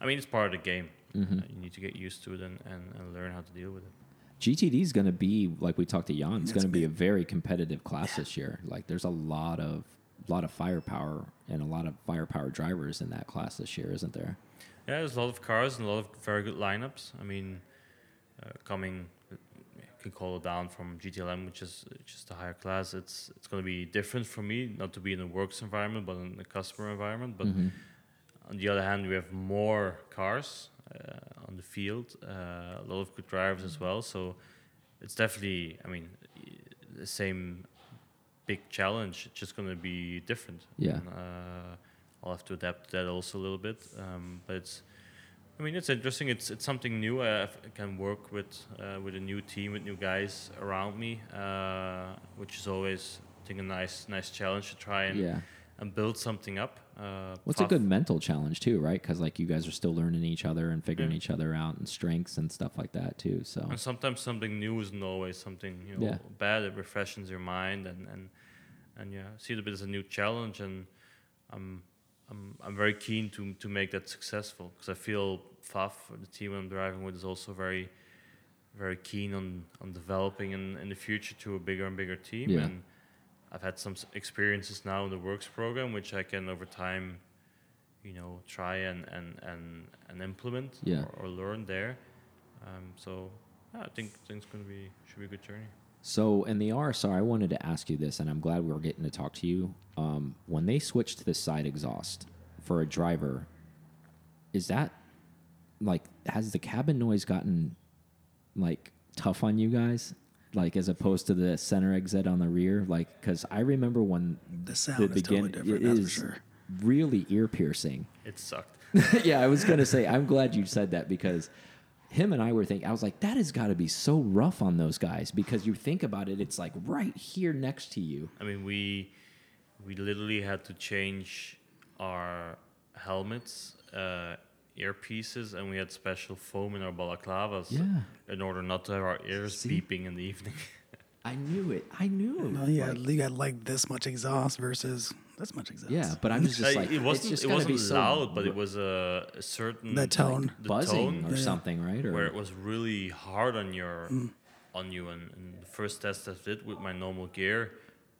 I mean, it's part of the game. Mhm. Uh, you need to get used to it and, and, and learn how to deal with it. GTD is going to be like we talked to Jan. It's going to be a very competitive class this year. Like there's a lot of lot of firepower and a lot of firepower drivers in that class this year, isn't there? Yeah, there's a lot of cars and a lot of very good lineups. I mean, uh, coming, you can call it down from GTLM, which is just a higher class. It's it's going to be different for me, not to be in a works environment, but in a customer environment. But Mhm. on the other hand, we have more cars uh, on the field, uh, a lot of good drivers as well. So it's definitely, I mean, the same big challenge. It's just going to be different. Yeah. And, uh, I'll have to adapt to that also a little bit. Um, but it's, I mean, it's interesting. It's it's something new. I, I can work with uh, with a new team, with new guys around me, uh, which is always, I think, a nice nice challenge to try and Yeah. and build something up. Uh, What's a good mental challenge too, right? Because like you guys are still learning each other and figuring Yeah. each other out and strengths and stuff like that too. So And sometimes something new isn't always something you know Yeah. bad. It refreshes your mind and and and yeah, see it a bit as a new challenge. And I'm I'm I'm very keen to to make that successful because I feel Pfaff, the team I'm driving with, is also very very keen on on developing in in the future to a bigger and bigger team. Yeah. And I've had some experiences now in the works program, which I can over time, you know, try and and and, and implement Yeah. or, or learn there. Um, so yeah, I think things gonna be should be a good journey. So in the RSR, I wanted to ask you this, and I'm glad we were getting to talk to you. Um, when they switched to the side exhaust for a driver, is that like has the cabin noise gotten like tough on you guys? Like as opposed to the center exit on the rear, like because I remember when The sound is totally different, it that's for sure. really ear piercing. It sucked. yeah, I was gonna say I'm glad you said that because him and I were thinking I was like that has got to be so rough on those guys because you think about it, it's like right here next to you. I mean, we we literally had to change our helmets, uh, earpieces, and we had special foam in our balaclavas Yeah. in order not to have our ears See? beeping in the evening. I knew it. I knew it. Well, yeah, Like, you got like this much exhaust versus this much exhaust. yeah, but I'm just, just like it wasn't just it wasn't be so loud, but it was a, a certain That tone. the buzzing tone or something, right? Or where it was really hard on your Mm. on you. And, and the first test I did with my normal gear,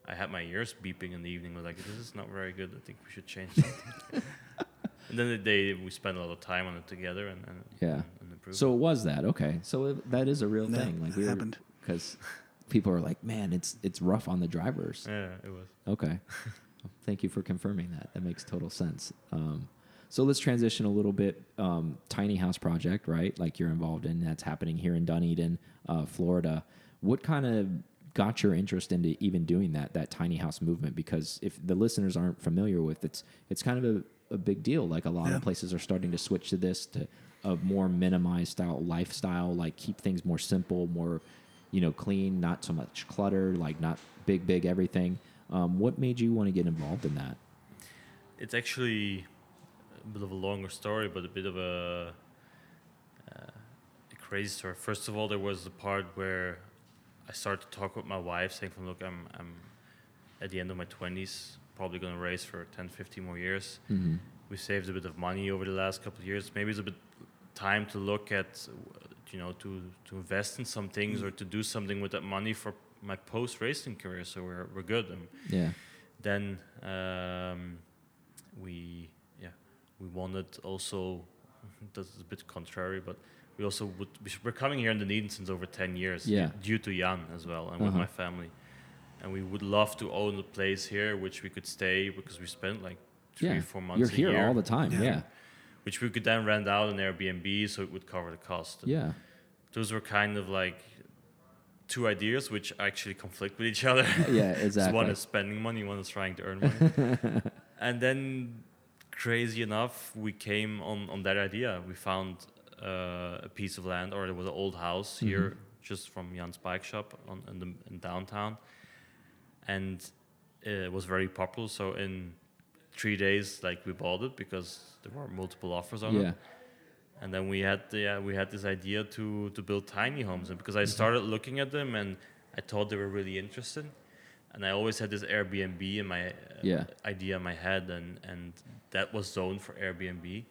I had my ears beeping in the evening. I was like, this is not very good. I think we should change something. and then the day we spent a lot of time on it together and, and Yeah. and improved. So it was that okay? So it, that is a real Yeah, thing. Like it we happened. because people are like, man, it's it's rough on the drivers. yeah, it was. Okay. Thank you for confirming that. That makes total sense. Um, so let's transition a little bit. Um, tiny house project, right? Like you're involved in. That's happening here in Dunedin, uh, Florida. What kind of got your interest into even doing that that tiny house movement? Because if the listeners aren't familiar with it's it's kind of a, a big deal. Like a lot Yeah. of places are starting to switch to this to a more minimized style lifestyle. Like keep things more simple, more you know clean, not so much clutter. Like not big, big everything. Um, what made you want to get involved in that? It's actually a bit of a longer story, but a bit of a, uh, a crazy story. First of all, there was the part where I started to talk with my wife, saying, "From look, I'm I'm at the end of my 20s, probably going to race for 10, 15 more years. Mm-hmm. We saved a bit of money over the last couple of years. Maybe it's a bit time to look at, you know, to to invest in some things or to do something with that money for my post racing career. So we're we're good." And Yeah. then um, we yeah we wanted also that's a bit contrary but we also would we're coming here in the Dunedin since over 10 years Yeah. due to Jan as well and with Uh-huh. my family and we would love to own a place here which we could stay because we spent like three yeah. four months You're a here year, all the time. Yeah. Yeah. Yeah. which we could then rent out an Airbnb so it would cover the cost And those were kind of like two ideas which actually conflict with each other Yeah, Exactly. One is spending money, one is trying to earn money. and then, crazy enough, we came on, on that idea. We found uh, a piece of land, or there was an old house Mm-hmm. here, just from Jan's bike shop on, in, the, in downtown. And it was very popular. So, in three days, like we bought it because there were multiple offers on yeah. it. And then we had the, yeah, we had this idea to to build tiny homes, and because I started looking at them and I thought they were really interesting, and I always had this Airbnb in my uh, Yeah. idea in my head, and and that was zoned for Airbnb.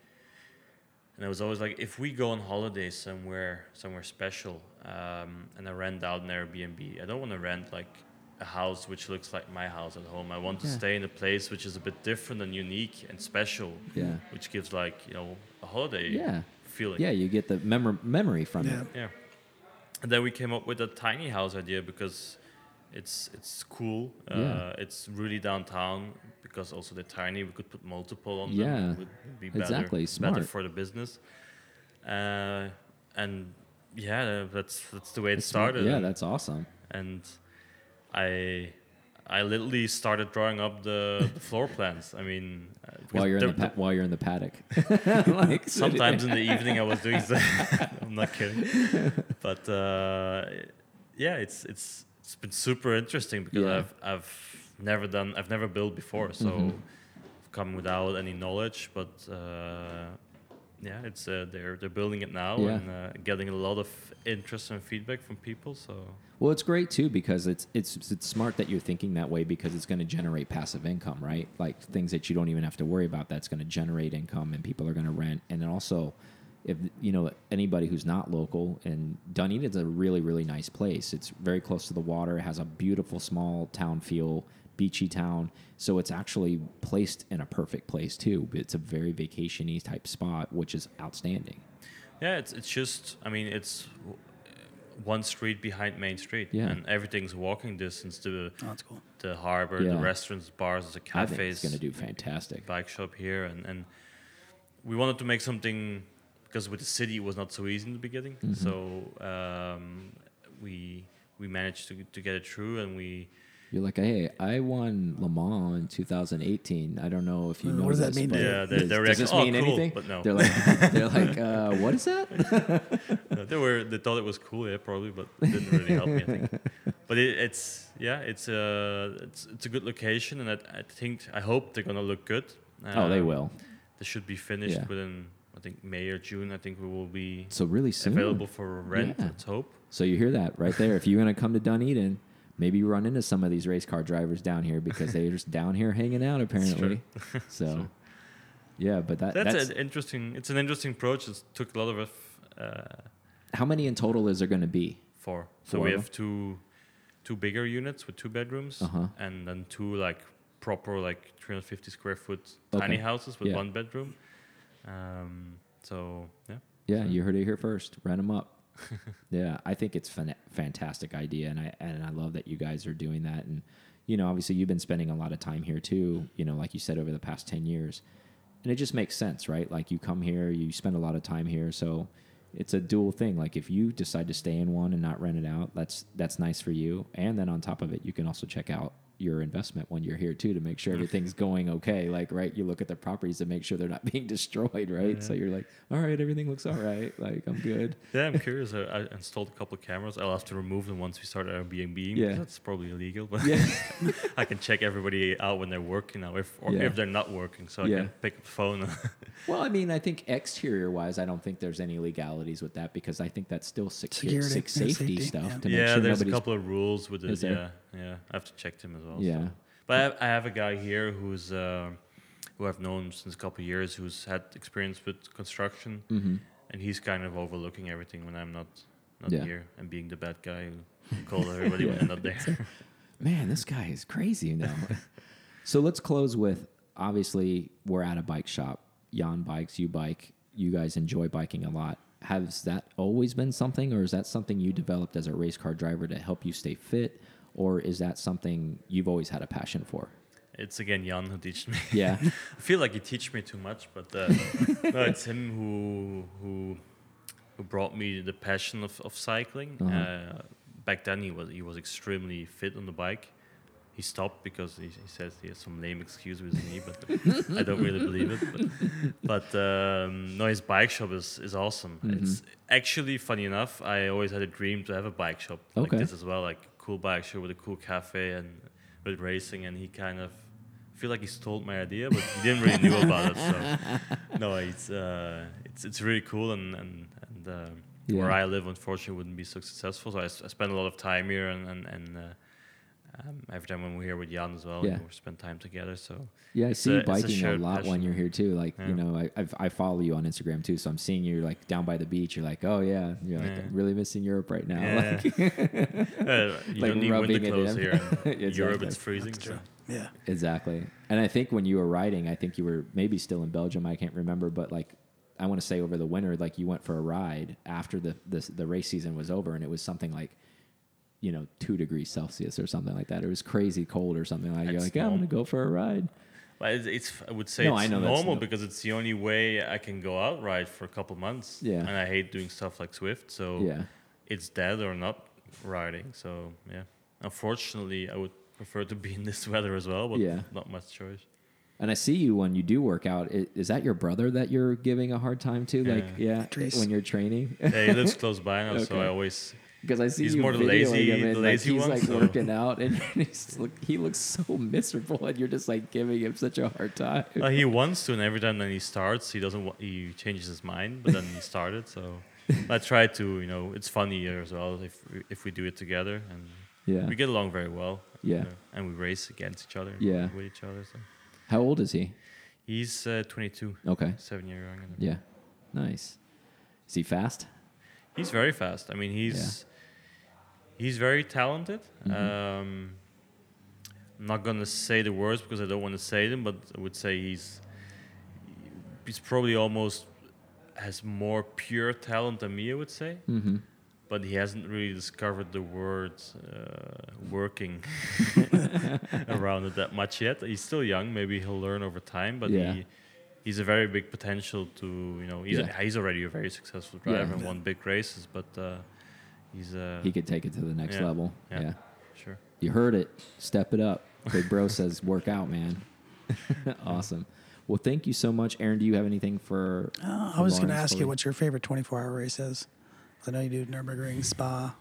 And I was always like, if we go on holiday somewhere somewhere special, um, and I rent out an Airbnb, I don't want to rent like a house which looks like my house at home. I want to Yeah. stay in a place which is a bit different and unique and special, Yeah. which gives like you know holiday Yeah. feeling. Yeah. You get the memor- memory from Yeah. it. Yeah. And then we came up with a tiny house idea because it's it's cool. Uh, Yeah. It's really downtown because also they're tiny. We could put multiple on Yeah, them. It would be better, exactly, better for the business. Uh, and yeah, that's that's the way it It's smart. started. Yeah. That's awesome. and I I literally started drawing up the, the floor plans. I mean, uh, while you're in the, pa- while you're in the paddock. like sometimes in the evening, I was doing that. I'm not kidding. But uh, yeah, it's it's it's been super interesting because yeah. I've I've never done I've never built before, so mm-hmm. I've come without any knowledge. But uh, yeah, it's uh, they're they're building it now yeah. and uh, getting a lot of interest and feedback from people. So well, it's great too because it's it's it's smart that you're thinking that way because it's going to generate passive income, right? Like things that you don't even have to worry about that's going to generate income and people are going to rent, and then also. If you know anybody who's not local, and Dunedin's a really really nice place. It's very close to the water. It has a beautiful small town feel beachy town. So it's actually placed in a perfect place too. It's a very vacationy type spot, which is outstanding. Yeah, it's it's just I mean it's one street behind Main Street, yeah. and everything's walking distance to oh, that's cool. the harbor, yeah. the restaurants, bars, the cafes. I think it's going to do fantastic. Bike shop here, and and we wanted to make something because with the city it was not so easy in the beginning. Mm-hmm. So um, we we managed to to get it through, and we you're like, hey, I won Le Mans in 2018. I don't know if you know. What does that mean? Yeah, they, does, does this oh, mean cool, anything? But no, they're like, they're like, uh, what is that? no, they were, they thought it was cool, yeah, probably, but it didn't really help me. I think. But it, it's, yeah, it's a, uh, it's, it's a good location, and I, I think, I hope they're gonna look good. Um, oh, they um, will. They should be finished yeah. within, I think, May or June. I think we will be so really soon available for rent. Yeah. Let's hope. So you hear that right there. if you're gonna come to Dunedin maybe you run into some of these race car drivers down here because they're just down here hanging out apparently. so, yeah, but that, that's, that's, an interesting. It's an interesting approach. It took a lot of. Uh, How many in total is there going to be? Four. So Four we have two, two bigger units with two bedrooms, uh-huh. and then two like proper like 350 square foot okay. tiny houses with yeah. one bedroom. Um, so yeah. Yeah, so. you heard it here first. Rent them up. Yeah, I think it's a fantastic idea, and I and I love that you guys are doing that. And you know, obviously, you've been spending a lot of time here too. You know, like you said, over the past ten years, and it just makes sense, right? Like you come here, you spend a lot of time here, so it's a dual thing. Like if you decide to stay in one and not rent it out, that's that's nice for you. And then on top of it, you can also check out your investment when you're here too to make sure everything's going okay. Like, right, you look at the properties to make sure they're not being destroyed, right? Yeah. So you're like, all right, everything looks all right. Like, I'm good. Yeah, I'm curious. I, I installed a couple of cameras. I'll have to remove them once we start Airbnb. Yeah, that's probably illegal, but yeah. I can check everybody out when they're working now, if or yeah. if they're not working, so yeah. I can pick up the phone. well, I mean, I think exterior wise, I don't think there's any legalities with that because I think that's still security, safety, safety, stuff. Yeah, to make yeah sure there's a couple of rules with it. Yeah, yeah, I have to check them as well. Yeah. So. But I have, I have a guy here who's uh, who I've known since a couple of years, who's had experience with construction, mm-hmm. and he's kind of overlooking everything when I'm not not yeah. here and being the bad guy who calls everybody when I'm not there. Man, this guy is crazy you know. so let's close with obviously we're at a bike shop. Jan bikes, you bike. You guys enjoy biking a lot. Has that always been something, or is that something you developed as a race car driver to help you stay fit? Or is that something you've always had a passion for? It's again Jan who teaches me. Yeah, I feel like he teach me too much, but uh, no, it's him who who who brought me the passion of, of cycling. Uh-huh. Uh, back then, he was he was extremely fit on the bike. He stopped because he, he says he has some lame excuse with his knee, but I don't really believe it. But, but um, no, his bike shop is, is awesome. Mm-hmm. It's actually funny enough. I always had a dream to have a bike shop like this as well, like cool bike shop with a cool cafe and with racing, and he kind of I feel like he stole my idea, but he didn't really knew about it. So no, it's uh, it's it's really cool, and and and uh, yeah. where I live, unfortunately, wouldn't be so successful. So I, I spend a lot of time here, and and, and uh, um, every time when we're here with Jan as well, yeah. we spend time together. So yeah, I see a, you biking a, a lot passion. when you're here too. Like yeah. you know, I I've, i follow you on Instagram too, so I'm seeing you like down by the beach. You're like, oh yeah, you're like I'm really missing Europe right now. Yeah. Like, uh, you like don't need winter clothes here. exactly. Europe it's freezing. So. Yeah, exactly. And I think when you were riding, I think you were maybe still in Belgium. I can't remember, but like I want to say over the winter, like you went for a ride after the, the the race season was over, and it was something like you know, two degrees Celsius or something like that. It was crazy cold or something like. You're like, yeah, I'm gonna go for a ride. But it's, it's I would say no, it's normal because it's the only way I can go out ride for a couple months. Yeah, and I hate doing stuff like Zwift, so yeah, it's dead or not riding. So yeah, unfortunately, I would prefer to be in this weather as well, but Yeah. not much choice. And I see you when you do work out. Is that your brother that you're giving a hard time to? Like, yeah, Dries. when you're training? Yeah, he lives close by now, so I always Because I see He's you more videoing lazy- him and like, he's one, like so- working out and he's look, he looks so miserable and you're just like giving him such a hard time. Uh, he wants to, and every time then he starts, he doesn't. wa- He changes his mind, but then he started. So I try to, you know, it's funnier as well if we, if we do it together, and yeah. we get along very well. Yeah. you know, and we race against each other. Yeah. with each other. So How old is he? he's uh, 22, Okay. seven year younger. Yeah. Nice. Is he fast? He's very fast. I mean, he's he's very talented. Mhm. Um, I'm not gonna say the words because I don't want to say them, but I would say he's he's probably almost has more pure talent than me. I would say, Mm-hmm. but he hasn't really discovered the words uh, working around it that much yet. He's still young. Maybe he'll learn over time, but Yeah. he. He's a very big potential to you know. He's, Yeah. he's already a very successful Yeah. driver and won big races, but uh, he's uh, He could take it to the next Yeah. level. Yeah. yeah. sure. You heard it. Step it up. Big Bro says, work out, man. awesome. Well, thank you so much. Aaron, do you have anything for. Uh, I for was going to ask you Foley? what your favorite 24 hour race is. 'Cause I know you do Nürburgring, Spa,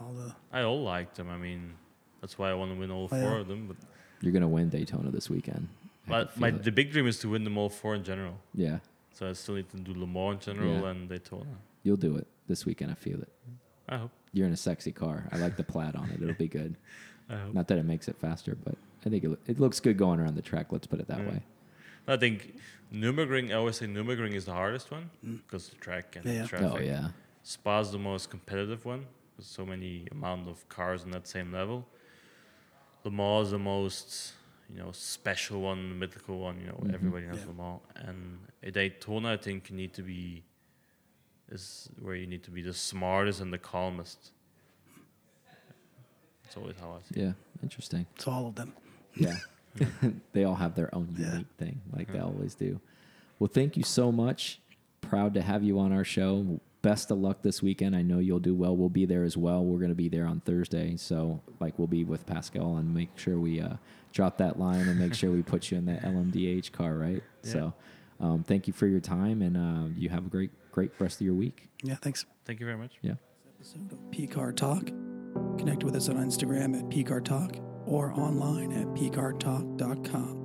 all the. I all liked them. I mean, that's why I want to win all Oh, four yeah. of them. But You're going to win Daytona this weekend. I but my it. the big dream is to win them all four in general. yeah, So I still need to do Le Mans in general Yeah. and Daytona. you'll do it this weekend. I feel it. I hope. You're in a sexy car. I like the plaid on it. It'll be good. I hope. Not that it makes it faster, but I think it, it looks good going around the track. Let's put it that Yeah. way. I think Nürburgring. I always say Nürburgring is the hardest one because the track and Yeah. the traffic. Oh yeah, Spa's the most competitive one. There's so many amount of cars on that same level. Le Mans is the most, you know, special one, the mythical one. You know, Mhm. everybody knows Yeah. Le Mans. And a Daytona, I think, you need to be is where you need to be the smartest and the calmest. That's always how I see. it. yeah. Interesting. It's all of them. Yeah. they all have their own Yeah. unique thing, like they always do. Well, thank you so much. Proud to have you on our show. Best of luck this weekend. I know you'll do well. We'll be there as well. We're going to be there on Thursday. So, like, we'll be with Pascal and make sure we uh, drop that line and make sure we put you in that LMDH car, right? Yeah. So, um, thank you for your time and uh, you have a great, great rest of your week. Yeah, thanks. Thank you very much. Yeah. Episode of PCAR Talk. Connect with us on Instagram at PCAR Talk or online at PCARTalk.com.